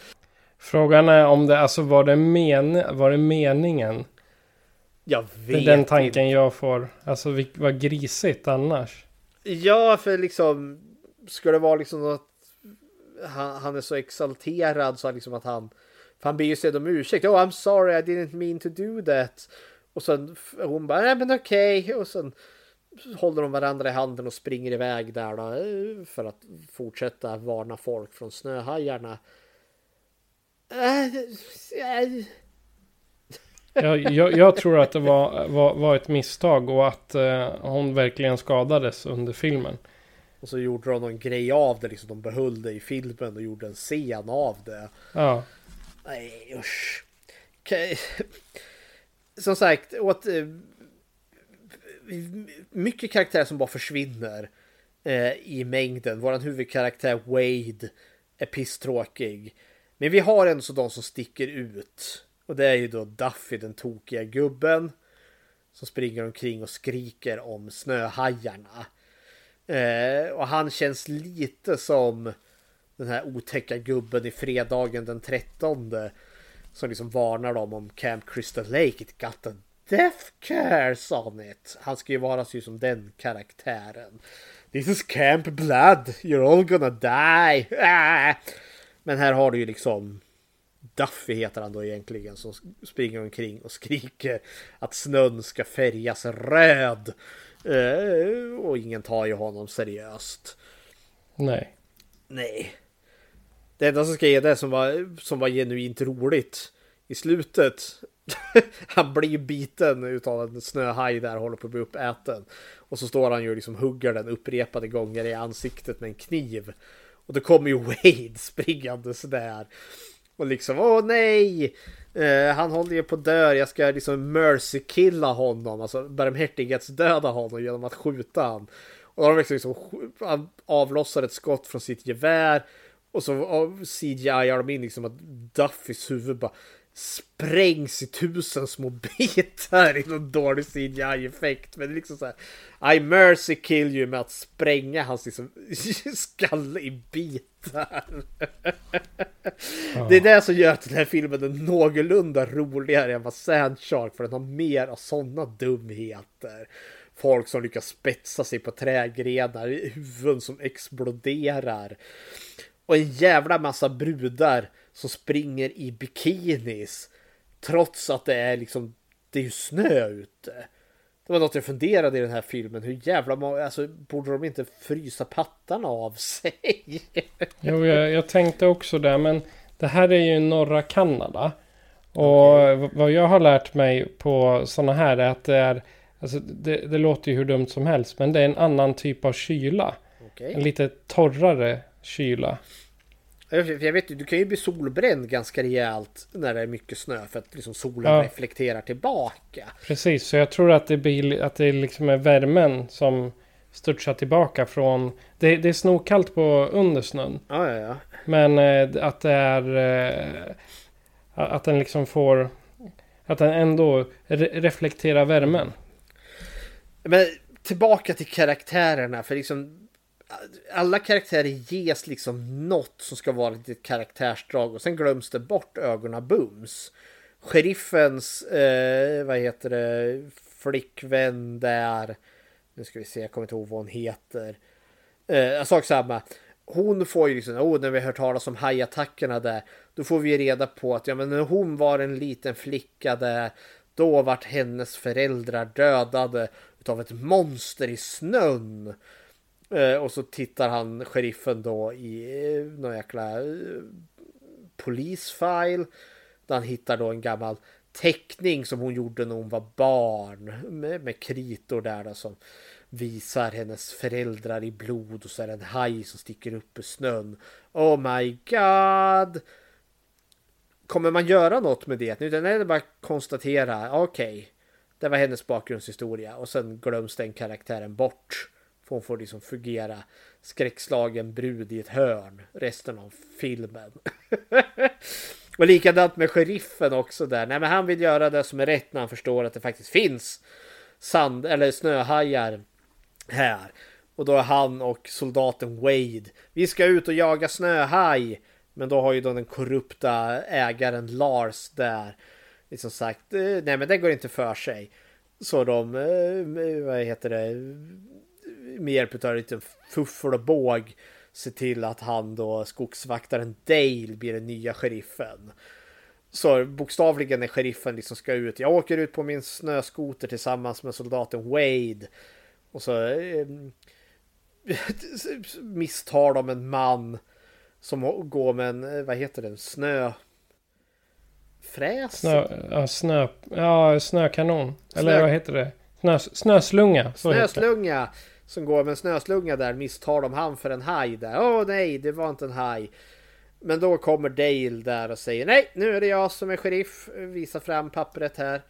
Frågan är om det alltså var det, men, var det meningen? Jag Det är vet den tanken inte. jag får. Alltså vad grisigt annars. Ja, för liksom ska det vara liksom att han, han är så exalterad så liksom att han för han ber ju sig om ursäkt. Oh I'm sorry I didn't mean to do that. Och sen hon bara nej men okej och sen håller de varandra i handen och springer iväg där då eh, för att fortsätta varna folk från snöhajarna. Jag, jag, jag tror att det var, var, var ett misstag och att eh, hon verkligen skadades under filmen. Och så gjorde de någon grej av det, liksom de behöll det i filmen och gjorde en scen av det. Ja. Nej usch. Okej. Som sagt, åt, eh, mycket karaktärer som bara försvinner eh, i mängden. Våran huvudkaraktär Wade är pisstråkig. Men vi har ändå så de som sticker ut. Och det är ju då Duffy, den tokiga gubben. Som springer omkring och skriker om snöhajarna. Eh, och han känns lite som den här otäcka gubben i fredagen den 13. Som liksom varnar dem om Camp Crystal Lake. It got a death cares on it. Han ska ju vara så som den karaktären. This is Camp Blood. You're all gonna die. Ah! Men här har du ju liksom Duffy heter han då egentligen som springer omkring och skriker att snön ska färgas röd. Eh, och ingen tar ju honom seriöst. Nej. Nej. Det enda som ska ge det som var, som var genuint roligt i slutet. han blir biten utav en snöhaj där håller på att bli uppäten. Och så står han ju och liksom hugger den upprepade gånger i ansiktet med en kniv. Och då kommer ju Wade springande sådär. Och liksom, åh nej! Eh, han håller ju på att dö, jag ska liksom mercy-killa honom. Alltså barmhärtighetsdöda honom genom att skjuta han. Och då har de liksom, liksom, han avlossar ett skott från sitt gevär. Och så av CGI de in liksom att Duffys huvud bara sprängs i tusen små bitar i någon dålig CGI-effekt. Men det är liksom så här. I mercy kill you med att spränga hans liksom skalle i bitar. Det är det som gör att den här filmen är någorlunda roligare än vad Sand Shark. För den har mer av sådana dumheter. Folk som lyckas spetsa sig på trägrenar, huvuden som exploderar. Och en jävla massa brudar som springer i bikinis. Trots att det är liksom, det är ju snö ute. Det var något jag funderade i den här filmen. Hur jävla många, alltså borde de inte frysa pattarna av sig? jo, jag, jag tänkte också det. Men det här är ju norra Kanada. Och okay. vad jag har lärt mig på sådana här är att det är Alltså det, det, låter ju hur dumt som helst. Men det är en annan typ av kyla. Okay. En lite torrare kyla. Jag vet du kan ju bli solbränd ganska rejält när det är mycket snö för att liksom solen ja. reflekterar tillbaka. Precis, så jag tror att det, blir, att det liksom är värmen som studsar tillbaka från... Det, det är snokallt på under snön. Ja, ja, ja. Men eh, att det är... Eh, att den liksom får... Att den ändå re reflekterar värmen. Men tillbaka till karaktärerna för liksom alla karaktärer ges liksom något som ska vara ett karaktärsdrag och sen glöms det bort ögonen bums. Sheriffens, eh, vad heter det, flickvän där. Nu ska vi se, jag kommer inte ihåg vad hon heter. Eh, sak samma. Hon får ju liksom, oh, när vi har hört talas om hajattackerna där, då får vi reda på att ja, men när hon var en liten flicka där, då vart hennes föräldrar dödade utav ett monster i snön. Eh, och så tittar han, sheriffen då, i eh, någon jäkla eh, polisfile. Där han hittar då en gammal teckning som hon gjorde när hon var barn. Med, med kritor där då, som visar hennes föräldrar i blod och så är det en haj som sticker upp ur snön. Oh my god! Kommer man göra något med det? Utan är det bara konstatera, okej, okay, det var hennes bakgrundshistoria och sen glöms den karaktären bort. Hon får liksom fungera skräckslagen brud i ett hörn resten av filmen. och likadant med sheriffen också där. Nej men han vill göra det som är rätt när han förstår att det faktiskt finns sand eller snöhajar här. Och då är han och soldaten Wade. Vi ska ut och jaga snöhaj. Men då har ju då den korrupta ägaren Lars där liksom sagt eh, nej men det går inte för sig. Så de, eh, vad heter det, med hjälp av lite fuffel och båg se till att han då, skogsvaktaren Dale, blir den nya sheriffen. Så bokstavligen när sheriffen liksom ska ut. Jag åker ut på min snöskoter tillsammans med soldaten Wade. Och så eh, misstar de en man som går med en, vad heter det, snö... Fräs? Snö, ja, snö, ja, snökanon. Snö... Eller vad heter det? Snö, snöslunga. Snöslunga som går med en snöslunga där misstar de han för en haj där. Åh nej, det var inte en haj. Men då kommer Dale där och säger nej, nu är det jag som är sheriff. Visa fram pappret här.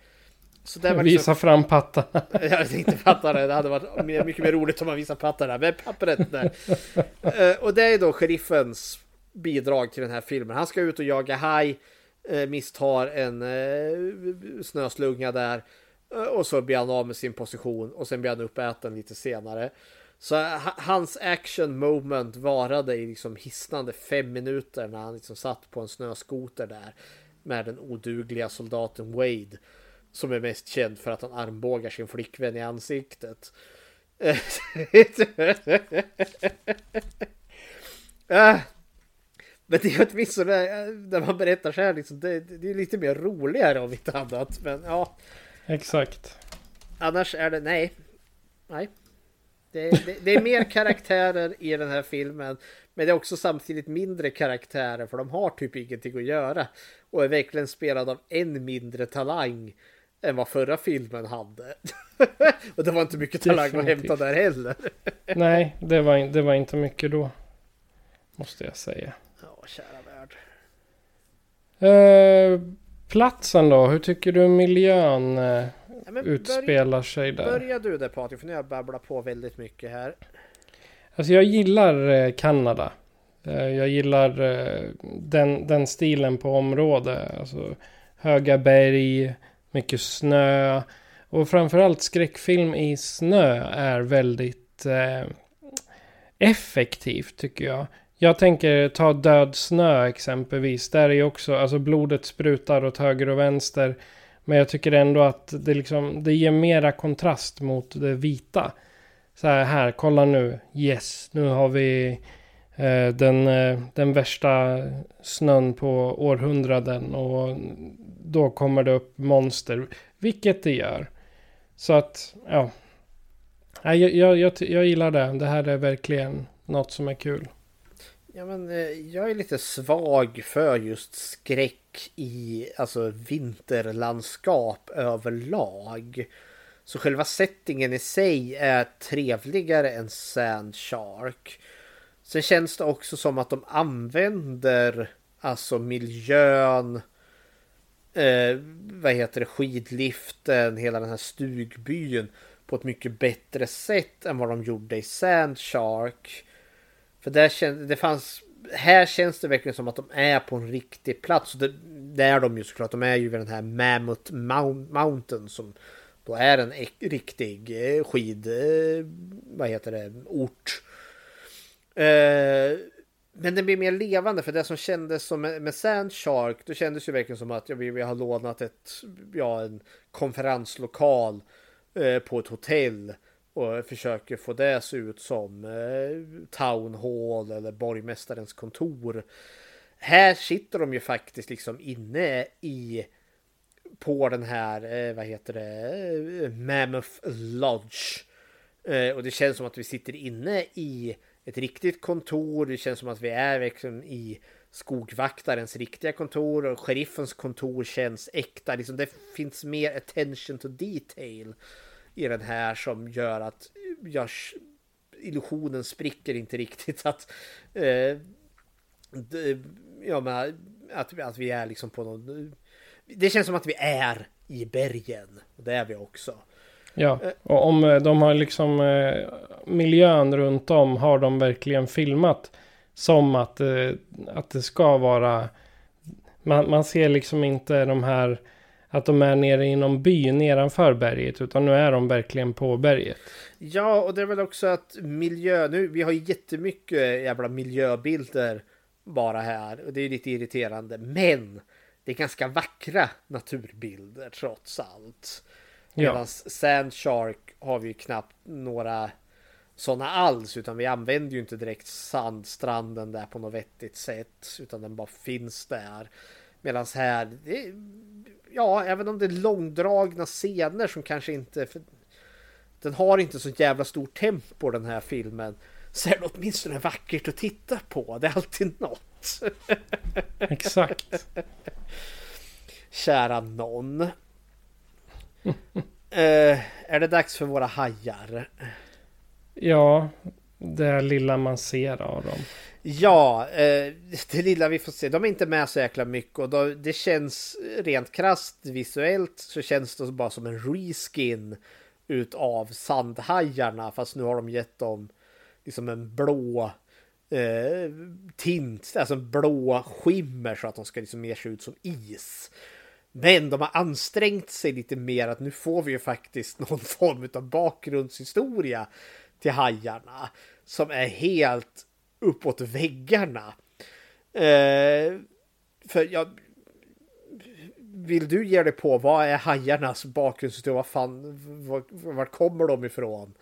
Så. Visa fram pattarna. jag tänkte pattarna. Det hade varit mycket mer roligt om man visar pattarna. Men pappret där. uh, och det är då sheriffens bidrag till den här filmen. Han ska ut och jaga haj. Uh, misstar en uh, snöslunga där. Eh, och så blir han av med sin position och sen blir han uppäten lite senare. Så eh, hans action moment varade i liksom hisnande fem minuter när han liksom satt på en snöskoter där med den odugliga soldaten Wade som är mest känd för att han armbågar sin flickvän i ansiktet. Eh, men det är åtminstone när man berättar så här liksom, det, det är lite mer roligare om inte annat. Men ja. Exakt. Annars är det, nej. Nej. Det, det, det, är mer karaktärer i den här filmen. Men det är också samtidigt mindre karaktärer för de har typ ingenting att göra. Och är verkligen spelad av en mindre talang än vad förra filmen hade. och det var inte mycket talang Definitivt. att hämta där heller. Nej, det var, det var inte mycket då. Måste jag säga. Ja, kära värld. Uh, Platsen då? Hur tycker du miljön eh, ja, utspelar börja, sig där? Börja du där Patrik, för nu har jag babblat på väldigt mycket här. Alltså jag gillar eh, Kanada. Eh, jag gillar eh, den, den stilen på området. Alltså höga berg, mycket snö. Och framförallt skräckfilm i snö är väldigt eh, effektivt tycker jag. Jag tänker ta Död snö exempelvis. Där är ju också, alltså blodet sprutar åt höger och vänster. Men jag tycker ändå att det, liksom, det ger mera kontrast mot det vita. Så här, här kolla nu. Yes, nu har vi eh, den, eh, den värsta snön på århundraden. Och då kommer det upp monster. Vilket det gör. Så att, ja. Jag, jag, jag, jag gillar det. Det här är verkligen något som är kul. Ja, men eh, jag är lite svag för just skräck i alltså vinterlandskap överlag. Så själva settingen i sig är trevligare än Sand Shark. Sen känns det också som att de använder alltså miljön, eh, vad heter det, skidliften, hela den här stugbyn på ett mycket bättre sätt än vad de gjorde i Sand Shark. För där känns, det fanns, här känns det verkligen som att de är på en riktig plats. Det, det är de ju såklart. De är ju vid den här Mammoth Mountain som då är en riktig eh, skid, eh, vad heter det, ort. Eh, men den blir mer levande för det som kändes som med Sand Shark, då kändes det ju verkligen som att ja, vi har lånat ett, ja, en konferenslokal eh, på ett hotell och försöker få det att se ut som eh, Town Hall eller borgmästarens kontor. Här sitter de ju faktiskt liksom inne i på den här, eh, vad heter det, eh, Mammoth Lodge. Eh, och det känns som att vi sitter inne i ett riktigt kontor. Det känns som att vi är liksom i skogvaktarens riktiga kontor och sheriffens kontor känns äkta. Liksom det finns mer attention to detail i den här som gör att jag, illusionen spricker inte riktigt. Att, eh, ja, men, att, att vi är liksom på någon... Det känns som att vi är i bergen. Och det är vi också. Ja, och om eh, de har liksom eh, miljön runt om har de verkligen filmat som att, eh, att det ska vara. Man, man ser liksom inte de här att de är nere i någon by nedanför berget. Utan nu är de verkligen på berget. Ja, och det är väl också att miljö... Nu, vi har ju jättemycket jävla miljöbilder bara här. Och det är lite irriterande. Men det är ganska vackra naturbilder trots allt. Medan ja. Sand Shark har vi ju knappt några sådana alls. Utan vi använder ju inte direkt sandstranden där på något vettigt sätt. Utan den bara finns där. Medan här, det, ja, även om det är långdragna scener som kanske inte... Den har inte så jävla stort tempo den här filmen. Så är det åtminstone vackert att titta på. Det är alltid något. Exakt. Kära någon. uh, är det dags för våra hajar? Ja, det lilla man ser av dem. Ja, eh, det lilla vi får se. De är inte med så jäkla mycket och då, det känns rent krast visuellt så känns det bara som en reskin utav sandhajarna. Fast nu har de gett dem liksom en blå eh, tint, alltså en blå skimmer så att de ska liksom mer se ut som is. Men de har ansträngt sig lite mer att nu får vi ju faktiskt någon form av bakgrundshistoria till hajarna som är helt uppåt väggarna. Eh, för jag... Vill du ge dig på vad är hajarnas bakgrundshistoria? Vad fan, var, var kommer de ifrån?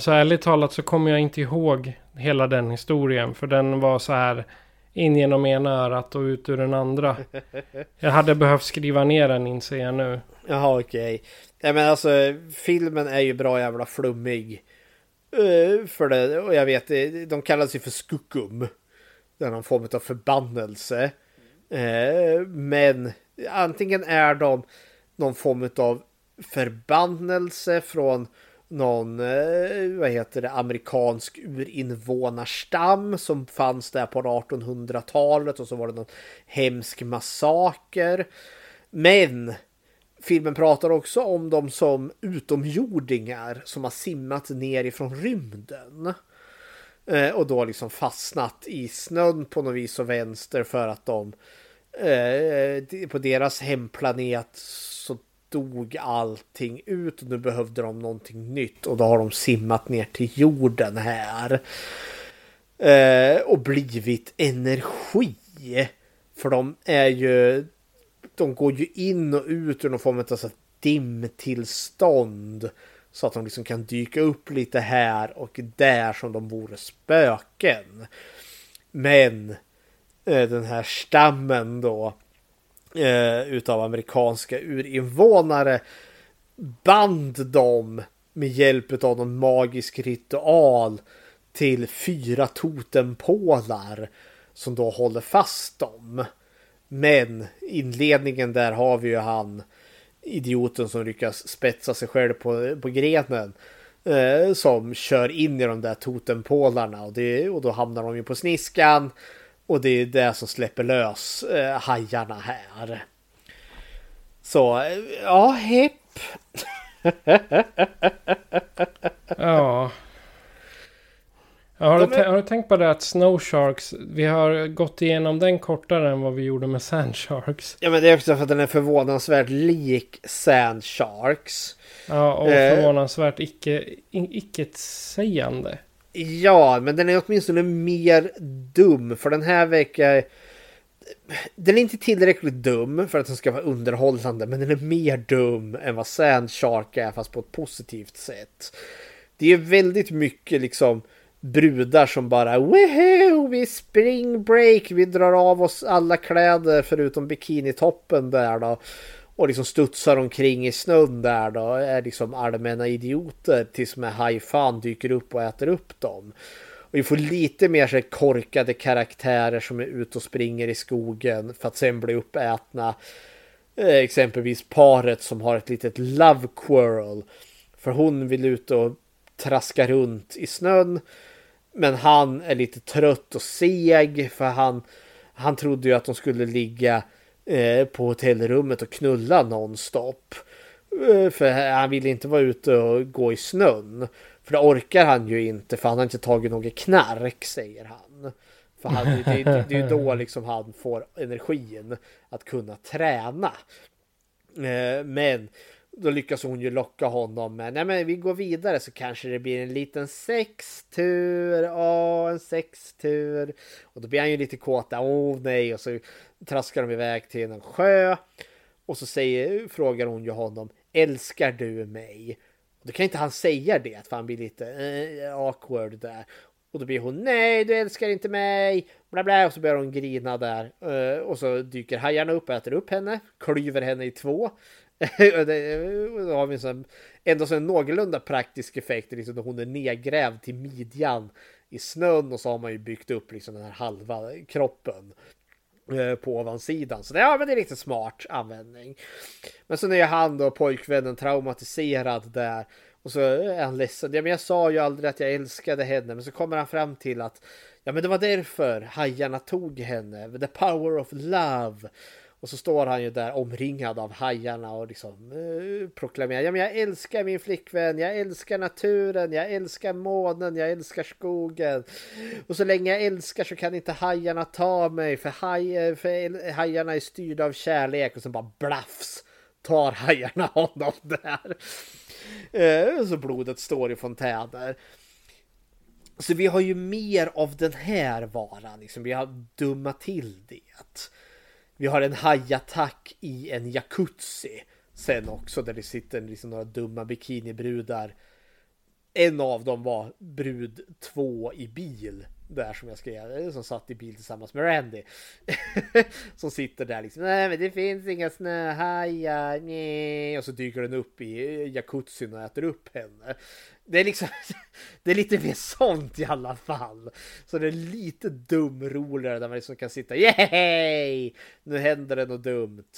Så ärligt talat så kommer jag inte ihåg hela den historien. För den var så här in genom ena örat och ut ur den andra. Jag hade behövt skriva ner den inser jag nu. Jaha okej. Okay. Ja, men alltså filmen är ju bra jävla flummig. Eh, för det. Och jag vet, eh, de kallas ju för skukum. Det är någon form av förbannelse. Eh, men antingen är de någon form av förbannelse från någon, vad heter det, amerikansk urinvånarstam som fanns där på 1800-talet och så var det någon hemsk massaker. Men Filmen pratar också om dem som utomjordingar som har simmat ner ifrån rymden. Eh, och då liksom fastnat i snön på något vis och vänster för att de eh, på deras hemplanet så dog allting ut och nu behövde de någonting nytt och då har de simmat ner till jorden här. Eh, och blivit energi. För de är ju de går ju in och ut ur någon form av dimtillstånd. Så att de liksom kan dyka upp lite här och där som de vore spöken. Men eh, den här stammen då eh, utav amerikanska urinvånare band dem med hjälp av någon magisk ritual till fyra totempålar som då håller fast dem. Men inledningen där har vi ju han idioten som lyckas spetsa sig själv på, på grenen. Eh, som kör in i de där totempålarna och, det, och då hamnar de ju på sniskan. Och det är det som släpper lös eh, hajarna här. Så, eh, ja, hepp. ja. Har, du har, du tänkt på det att Snow Sharks, vi har gått igenom den kortare än vad vi gjorde med Sand Sharks. Ja men det är också för att den är förvånansvärt lik Sand Sharks. Ja och eh, förvånansvärt icke, icke-sägande. Ja men den är åtminstone mer dum för den här veckan den är inte tillräckligt dum för att den ska vara underhållande men den är mer dum än vad Sand Shark är fast på ett positivt sätt. Det är väldigt mycket liksom brudar som bara Woohoo! Vi spring break! Vi drar av oss alla kläder förutom bikinitoppen där då. Och liksom studsar omkring i snön där då. Är liksom allmänna idioter tills med hajfan dyker upp och äter upp dem. Och vi får lite mer så korkade karaktärer som är ute och springer i skogen för att sen bli uppätna. Eh, exempelvis paret som har ett litet love quarrel. För hon vill ut och traska runt i snön. Men han är lite trött och seg för han, han trodde ju att de skulle ligga eh, på hotellrummet och knulla nonstop. Eh, för han vill inte vara ute och gå i snön. För det orkar han ju inte för han har inte tagit något knark säger han. För han, det, det, det är ju då liksom han får energin att kunna träna. Eh, men då lyckas hon ju locka honom med, nej men vi går vidare så kanske det blir en liten sextur, åh en sextur. Och då blir han ju lite kåt där, åh nej, och så traskar de iväg till en sjö. Och så säger, frågar hon ju honom, älskar du mig? Och då kan inte han säga det, för han blir lite eh, awkward där. Och då blir hon, nej du älskar inte mig, bla bla. Och så börjar hon grina där. Eh, och så dyker hajarna upp och äter upp henne, klyver henne i två. då har vi en sån, ändå så en någorlunda praktisk effekt liksom, när hon är nedgrävd till midjan i snön och så har man ju byggt upp liksom den här halva kroppen eh, på ovansidan. Så det, ja, men det är lite smart användning. Men så är han då pojkvännen traumatiserad där och så är han ledsen. Ja, men jag sa ju aldrig att jag älskade henne, men så kommer han fram till att ja, men det var därför hajarna tog henne. The power of love. Och så står han ju där omringad av hajarna och liksom eh, proklamerar. Ja, men jag älskar min flickvän, jag älskar naturen, jag älskar månen, jag älskar skogen. Och så länge jag älskar så kan inte hajarna ta mig för, haj, eh, för hajarna är styrda av kärlek. Och så bara blafs tar hajarna honom där. Eh, så blodet står i fontäner. Så vi har ju mer av den här varan, liksom. vi har dummat till det. Vi har en hajattack i en jacuzzi sen också där det sitter liksom några dumma bikinibrudar. En av dem var brud två i bil där som jag skrev, som satt i bil tillsammans med Randy. som sitter där liksom, nej men det finns inga snöhajar, nej. Och så dyker den upp i jacuzzin och äter upp henne. Det är liksom, det är lite mer sånt i alla fall. Så det är lite dum roligare där man liksom kan sitta, yay! Nu händer det något dumt.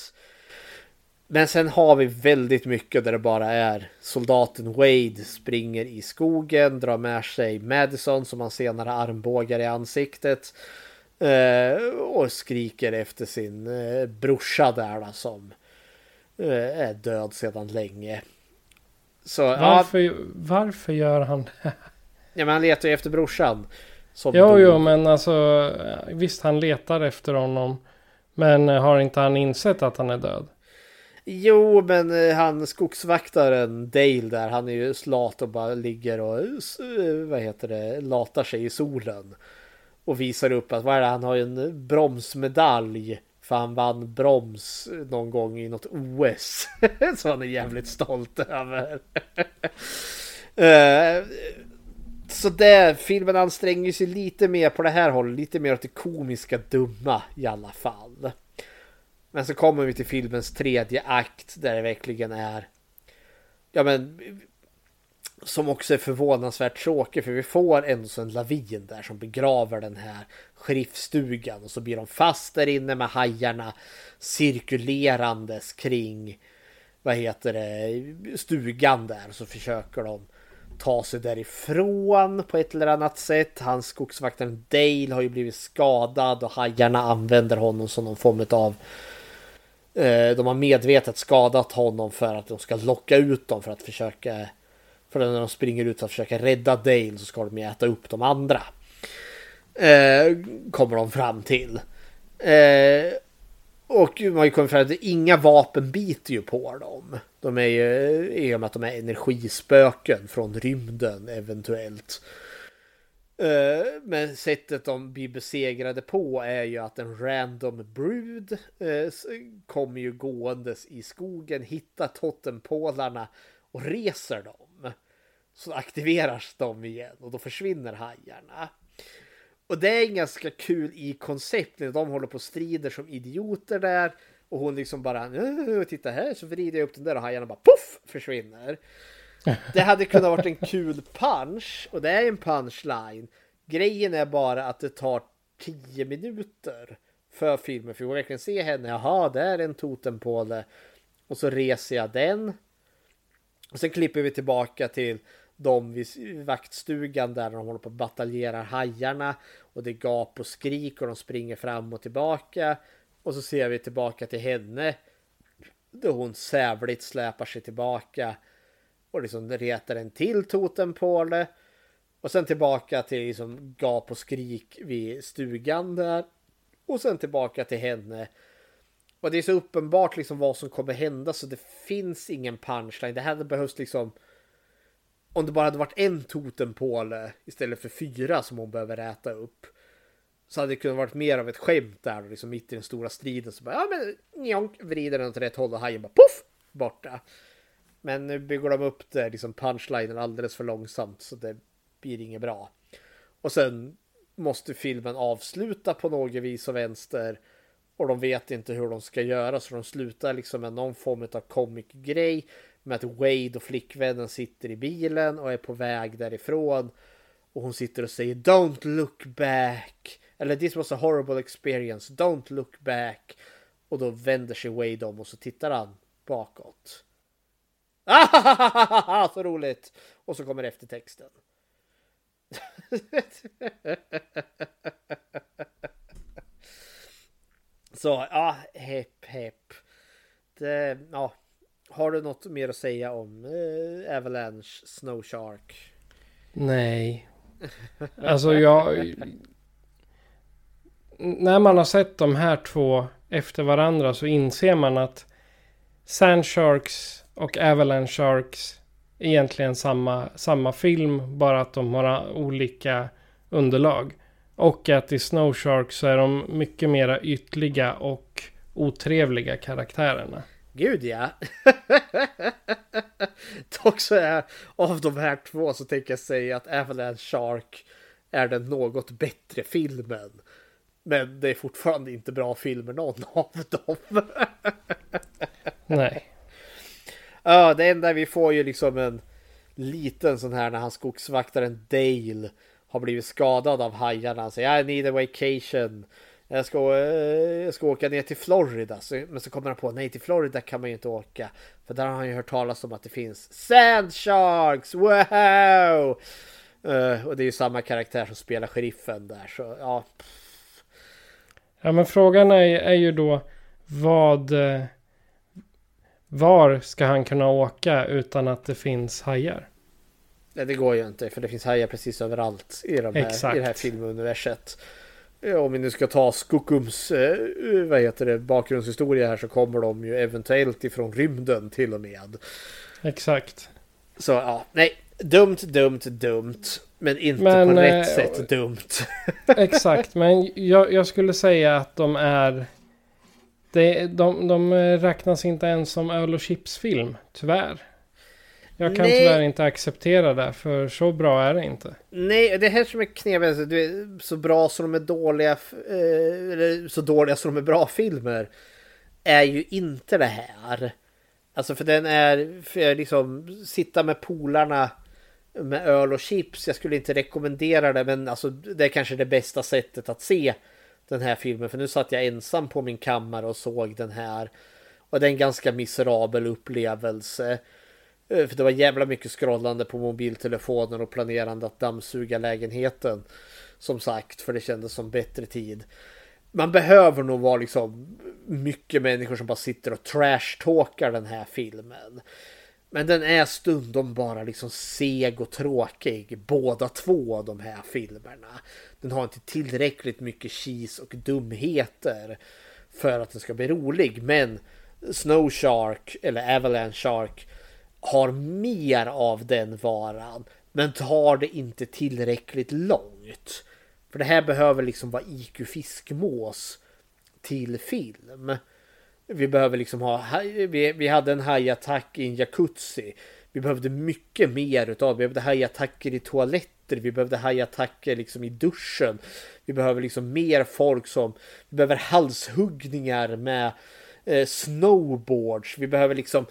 Men sen har vi väldigt mycket där det bara är soldaten Wade springer i skogen, drar med sig Madison som han senare armbågar i ansiktet. Eh, och skriker efter sin eh, brorsa där då, som eh, är död sedan länge. Så, varför, ja, varför gör han det? Ja men han letar ju efter brorsan. Som Jo, dog. jo, men alltså visst han letar efter honom. Men har inte han insett att han är död? Jo, men eh, han skogsvaktaren Dale där, han är ju slat och bara ligger och eh, vad heter det, latar sig i solen. Och visar upp att vad är det, han har ju en bromsmedalj. För han vann broms någon gång i något OS. Så han är jävligt stolt över. Eh, så det, filmen anstränger sig lite mer på det här hållet, lite mer åt det komiska dumma i alla fall. Men så kommer vi till filmens tredje akt där det verkligen är Ja men Som också är förvånansvärt tråkig för vi får ändå så en lavin där som begraver den här sheriffstugan och så blir de fast där inne med hajarna cirkulerandes kring vad heter det stugan där så försöker de ta sig därifrån på ett eller annat sätt. Hans skogsvaktaren Dale har ju blivit skadad och hajarna använder honom som någon form av Eh, de har medvetet skadat honom för att de ska locka ut dem för att försöka För när de springer ut för att försöka rädda Dale så ska de ju äta upp de andra. Eh, kommer de fram till. Eh, och man har ju kommit fram till att inga vapen biter ju på dem. De är ju i och med att de är energispöken från rymden eventuellt. Eh, men sättet de blir besegrade på är ju att en random brud eh, kommer ju gåendes i skogen, hittar totempålarna och reser dem. Så aktiveras de igen och då försvinner hajarna. Och det är ganska kul i koncept de håller på och strider som idioter där. Och hon liksom bara, titta här så vrider jag upp den där och hajarna bara poff försvinner. Det hade kunnat varit en kul punch och det är en punchline. Grejen är bara att det tar 10 minuter för filmen för jag får verkligen se henne. Jaha, där är en totempåle. Och så reser jag den. Och sen klipper vi tillbaka till de vid vaktstugan där de håller på att bataljerar hajarna. Och det är gap och skrik och de springer fram och tillbaka. Och så ser vi tillbaka till henne. Då hon sävligt släpar sig tillbaka. Och liksom retar en till totempåle. Och sen tillbaka till liksom gap och skrik vid stugan där. Och sen tillbaka till henne. Och det är så uppenbart liksom vad som kommer hända så det finns ingen punchline. Det hade behövts liksom om det bara hade varit en totempåle istället för fyra som hon behöver äta upp. Så hade det kunnat varit mer av ett skämt där liksom mitt i den stora striden så bara ja men njonk, vrider den åt rätt håll och hajen bara poff borta. Men nu bygger de upp det liksom punchlinen alldeles för långsamt så det blir inget bra. Och sen måste filmen avsluta på något vis och vänster. Och de vet inte hur de ska göra så de slutar liksom med någon form av comic grej. Med att Wade och flickvännen sitter i bilen och är på väg därifrån. Och hon sitter och säger Don't look back. Eller this was a horrible experience. Don't look back. Och då vänder sig Wade om och så tittar han bakåt. Ah, så roligt! Och så kommer eftertexten. så ja, hepp hepp. Det, ja. Har du något mer att säga om eh, Avalanche Snow Shark? Nej. Alltså jag... När man har sett de här två efter varandra så inser man att Sandsharks och Avalanche Sharks egentligen samma, samma film. Bara att de har olika underlag. Och att i Snow Sharks så är de mycket mera ytliga och otrevliga karaktärerna. Gud ja. Dock så är av de här två så tänker jag säga att Avalanche Shark är den något bättre filmen. Men det är fortfarande inte bra filmer någon av dem. Nej. Ja, det enda vi får ju liksom en liten sån här när han skogsvaktaren Dale har blivit skadad av hajarna. Han säger I need a vacation. Jag ska, eh, jag ska åka ner till Florida. Så, men så kommer han på nej till Florida kan man ju inte åka. För där har han ju hört talas om att det finns Sand Sharks. Wow! Eh, och det är ju samma karaktär som spelar sheriffen där. Så ja. Ja men frågan är, är ju då vad... Eh, var ska han kunna åka utan att det finns hajar? Nej, det går ju inte för det finns hajar precis överallt i, de här, i det här filmuniverset. Om vi nu ska ta Skokums eh, vad heter det, bakgrundshistoria här så kommer de ju eventuellt ifrån rymden till och med. Exakt. Så ja, nej, dumt, dumt, dumt. Men inte Men, på rätt sätt dumt. Exakt, men jag, jag skulle säga att de är... Det, de, de räknas inte ens som öl och chipsfilm, tyvärr. Jag kan Nej. tyvärr inte acceptera det, för så bra är det inte. Nej, det här som är knepigt, alltså, du vet, så bra som de är dåliga, eh, eller så dåliga som de är bra filmer, är ju inte det här. Alltså för den är, för liksom, sitta med polarna med öl och chips, jag skulle inte rekommendera det, men alltså det är kanske det bästa sättet att se den här filmen, för nu satt jag ensam på min kammare och såg den här. Och det är en ganska miserabel upplevelse. Eh, för det var jävla mycket scrollande på mobiltelefonen och planerande att dammsuga lägenheten. Som sagt, för det kändes som bättre tid. Man behöver nog vara liksom mycket människor som bara sitter och trashtalkar den här filmen. Men den är stundom bara liksom seg och tråkig. Båda två de här filmerna. Den har inte tillräckligt mycket cheese och dumheter. För att den ska bli rolig. Men Snow Shark eller Avalanche Shark har mer av den varan. Men tar det inte tillräckligt långt. För det här behöver liksom vara IQ fiskmås till film. Vi behöver liksom ha, vi, vi hade en hajattack i en jacuzzi. Vi behövde mycket mer utav Vi behövde hajattacker i toaletter. Vi behövde hajattacker liksom i duschen. Vi behöver liksom mer folk som, vi behöver halshuggningar med eh, snowboards. Vi behöver liksom,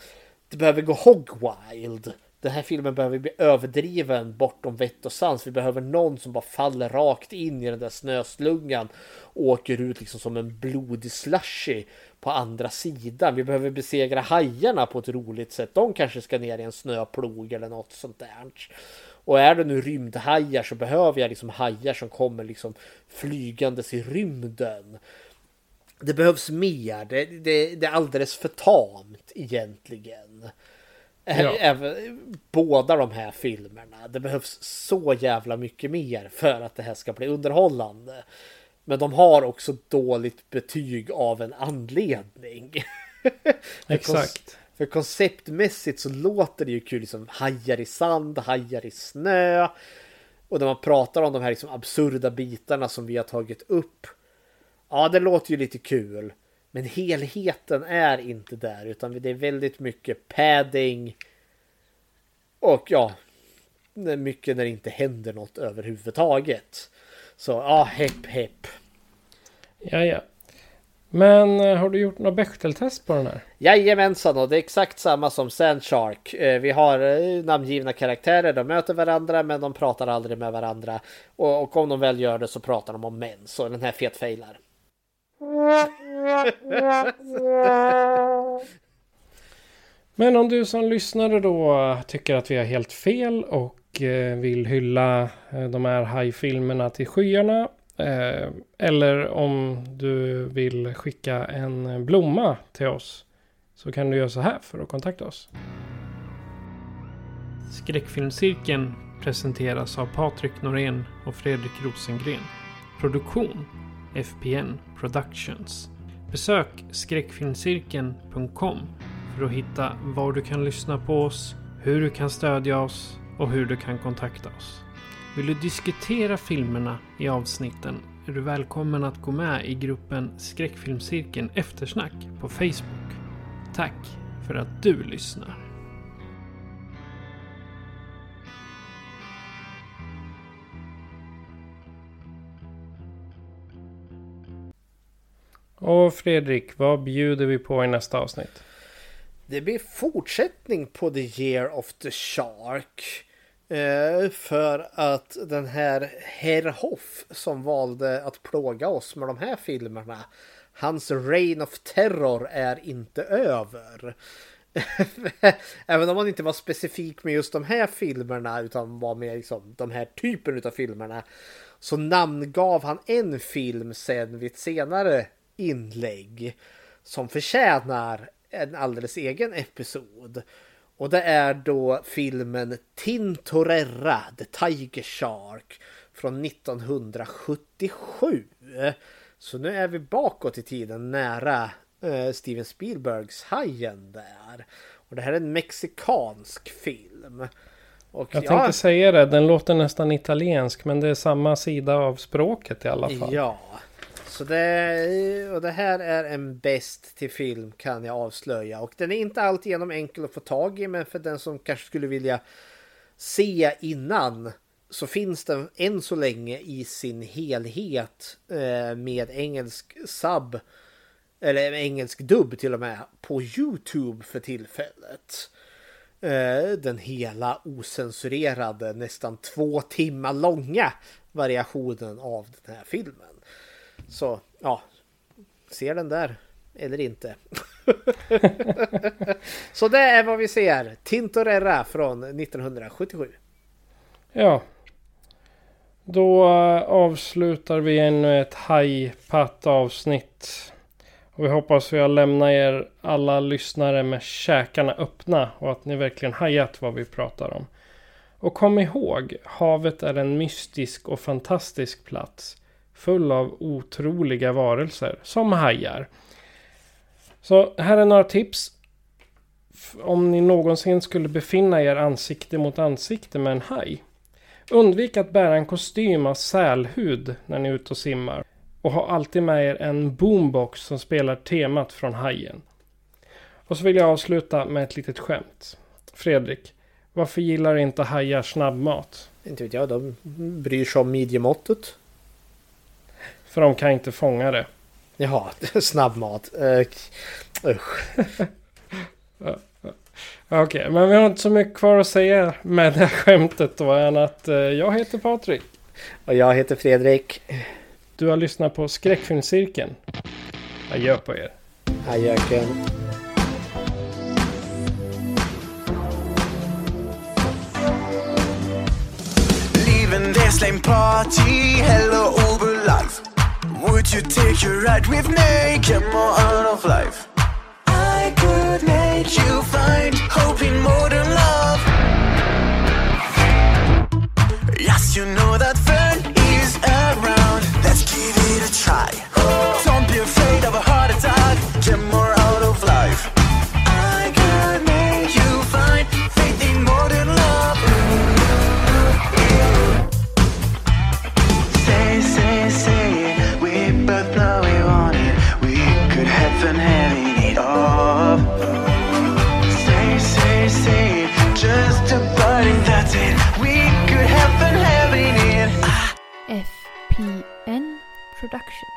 det behöver gå hog wild. Den här filmen behöver bli överdriven bortom vett och sans. Vi behöver någon som bara faller rakt in i den där snöslungan och åker ut liksom som en blodig slushy på andra sidan. Vi behöver besegra hajarna på ett roligt sätt. De kanske ska ner i en snöplog eller något sånt där. Och är det nu rymdhajar så behöver jag liksom hajar som kommer liksom flygandes i rymden. Det behövs mer. Det, det, det är alldeles för tamt egentligen. Ja. Även, båda de här filmerna. Det behövs så jävla mycket mer för att det här ska bli underhållande. Men de har också dåligt betyg av en anledning. Exakt. För konceptmässigt så låter det ju kul, liksom hajar i sand, hajar i snö. Och när man pratar om de här liksom absurda bitarna som vi har tagit upp. Ja, det låter ju lite kul. Men helheten är inte där utan det är väldigt mycket padding. Och ja, mycket när det inte händer något överhuvudtaget. Så ja, hepp hepp. Ja, ja. Men eh, har du gjort något Bechteltest på den här? Jajamensan och det är exakt samma som Sandshark. Eh, Vi har eh, namngivna karaktärer, de möter varandra men de pratar aldrig med varandra. Och, och om de väl gör det så pratar de om män. Så den här fetfailar. Men om du som lyssnare då tycker att vi har helt fel och Eh, vill hylla eh, de här hajfilmerna till skyarna. Eh, eller om du vill skicka en blomma till oss. Så kan du göra så här för att kontakta oss. Skräckfilmscirkeln presenteras av Patrik Norén och Fredrik Rosengren. Produktion FPN Productions. Besök skräckfilmscirkeln.com för att hitta var du kan lyssna på oss, hur du kan stödja oss och hur du kan kontakta oss. Vill du diskutera filmerna i avsnitten är du välkommen att gå med i gruppen Skräckfilmscirkeln Eftersnack på Facebook. Tack för att du lyssnar. Och Fredrik, vad bjuder vi på i nästa avsnitt? Det blir fortsättning på The Year of the Shark. Eh, för att den här Herr Hoff som valde att plåga oss med de här filmerna. Hans reign of terror är inte över. Även om han inte var specifik med just de här filmerna utan var med liksom de här typen av filmerna. Så namngav han en film sen vid ett senare inlägg. Som förtjänar en alldeles egen episod. Och det är då filmen Tintorera, The Tiger Shark från 1977. Så nu är vi bakåt i tiden nära eh, Steven Spielbergs Hajen där. Och det här är en mexikansk film. Och Jag tänkte säga det, den låter nästan italiensk men det är samma sida av språket i alla fall. Ja. Så det, och det här är en bäst till film kan jag avslöja. Och den är inte alltigenom enkel att få tag i men för den som kanske skulle vilja se innan så finns den än så länge i sin helhet eh, med engelsk sub eller engelsk dubb till och med på Youtube för tillfället. Eh, den hela osensurerade nästan två timmar långa variationen av den här filmen. Så ja, ser den där eller inte. Så det är vad vi ser. Tintorera från 1977. Ja. Då eh, avslutar vi ännu ett hajpatt avsnitt. Och vi hoppas vi har lämnat er alla lyssnare med käkarna öppna och att ni verkligen hajat vad vi pratar om. Och kom ihåg, havet är en mystisk och fantastisk plats. Full av otroliga varelser, som hajar. Så här är några tips. Om ni någonsin skulle befinna er ansikte mot ansikte med en haj. Undvik att bära en kostym av sälhud när ni är ute och simmar. Och ha alltid med er en boombox som spelar temat från Hajen. Och så vill jag avsluta med ett litet skämt. Fredrik, varför gillar inte hajar snabbmat? Inte vet jag, de bryr sig om midjemåttet. För de kan inte fånga det. Jaha, snabbmat. Uh, usch. Okej, okay, men vi har inte så mycket kvar att säga med det här skämtet då än att uh, jag heter Patrik. Och jag heter Fredrik. Du har lyssnat på Skräckfilmscirkeln. Adjö på er. Adjöken. Lame party, hello Uber life. Would you take your ride with me? Get more out of life. I could make you find hope in modern love. Yes, you know that fun is around. Let's give it a try. production.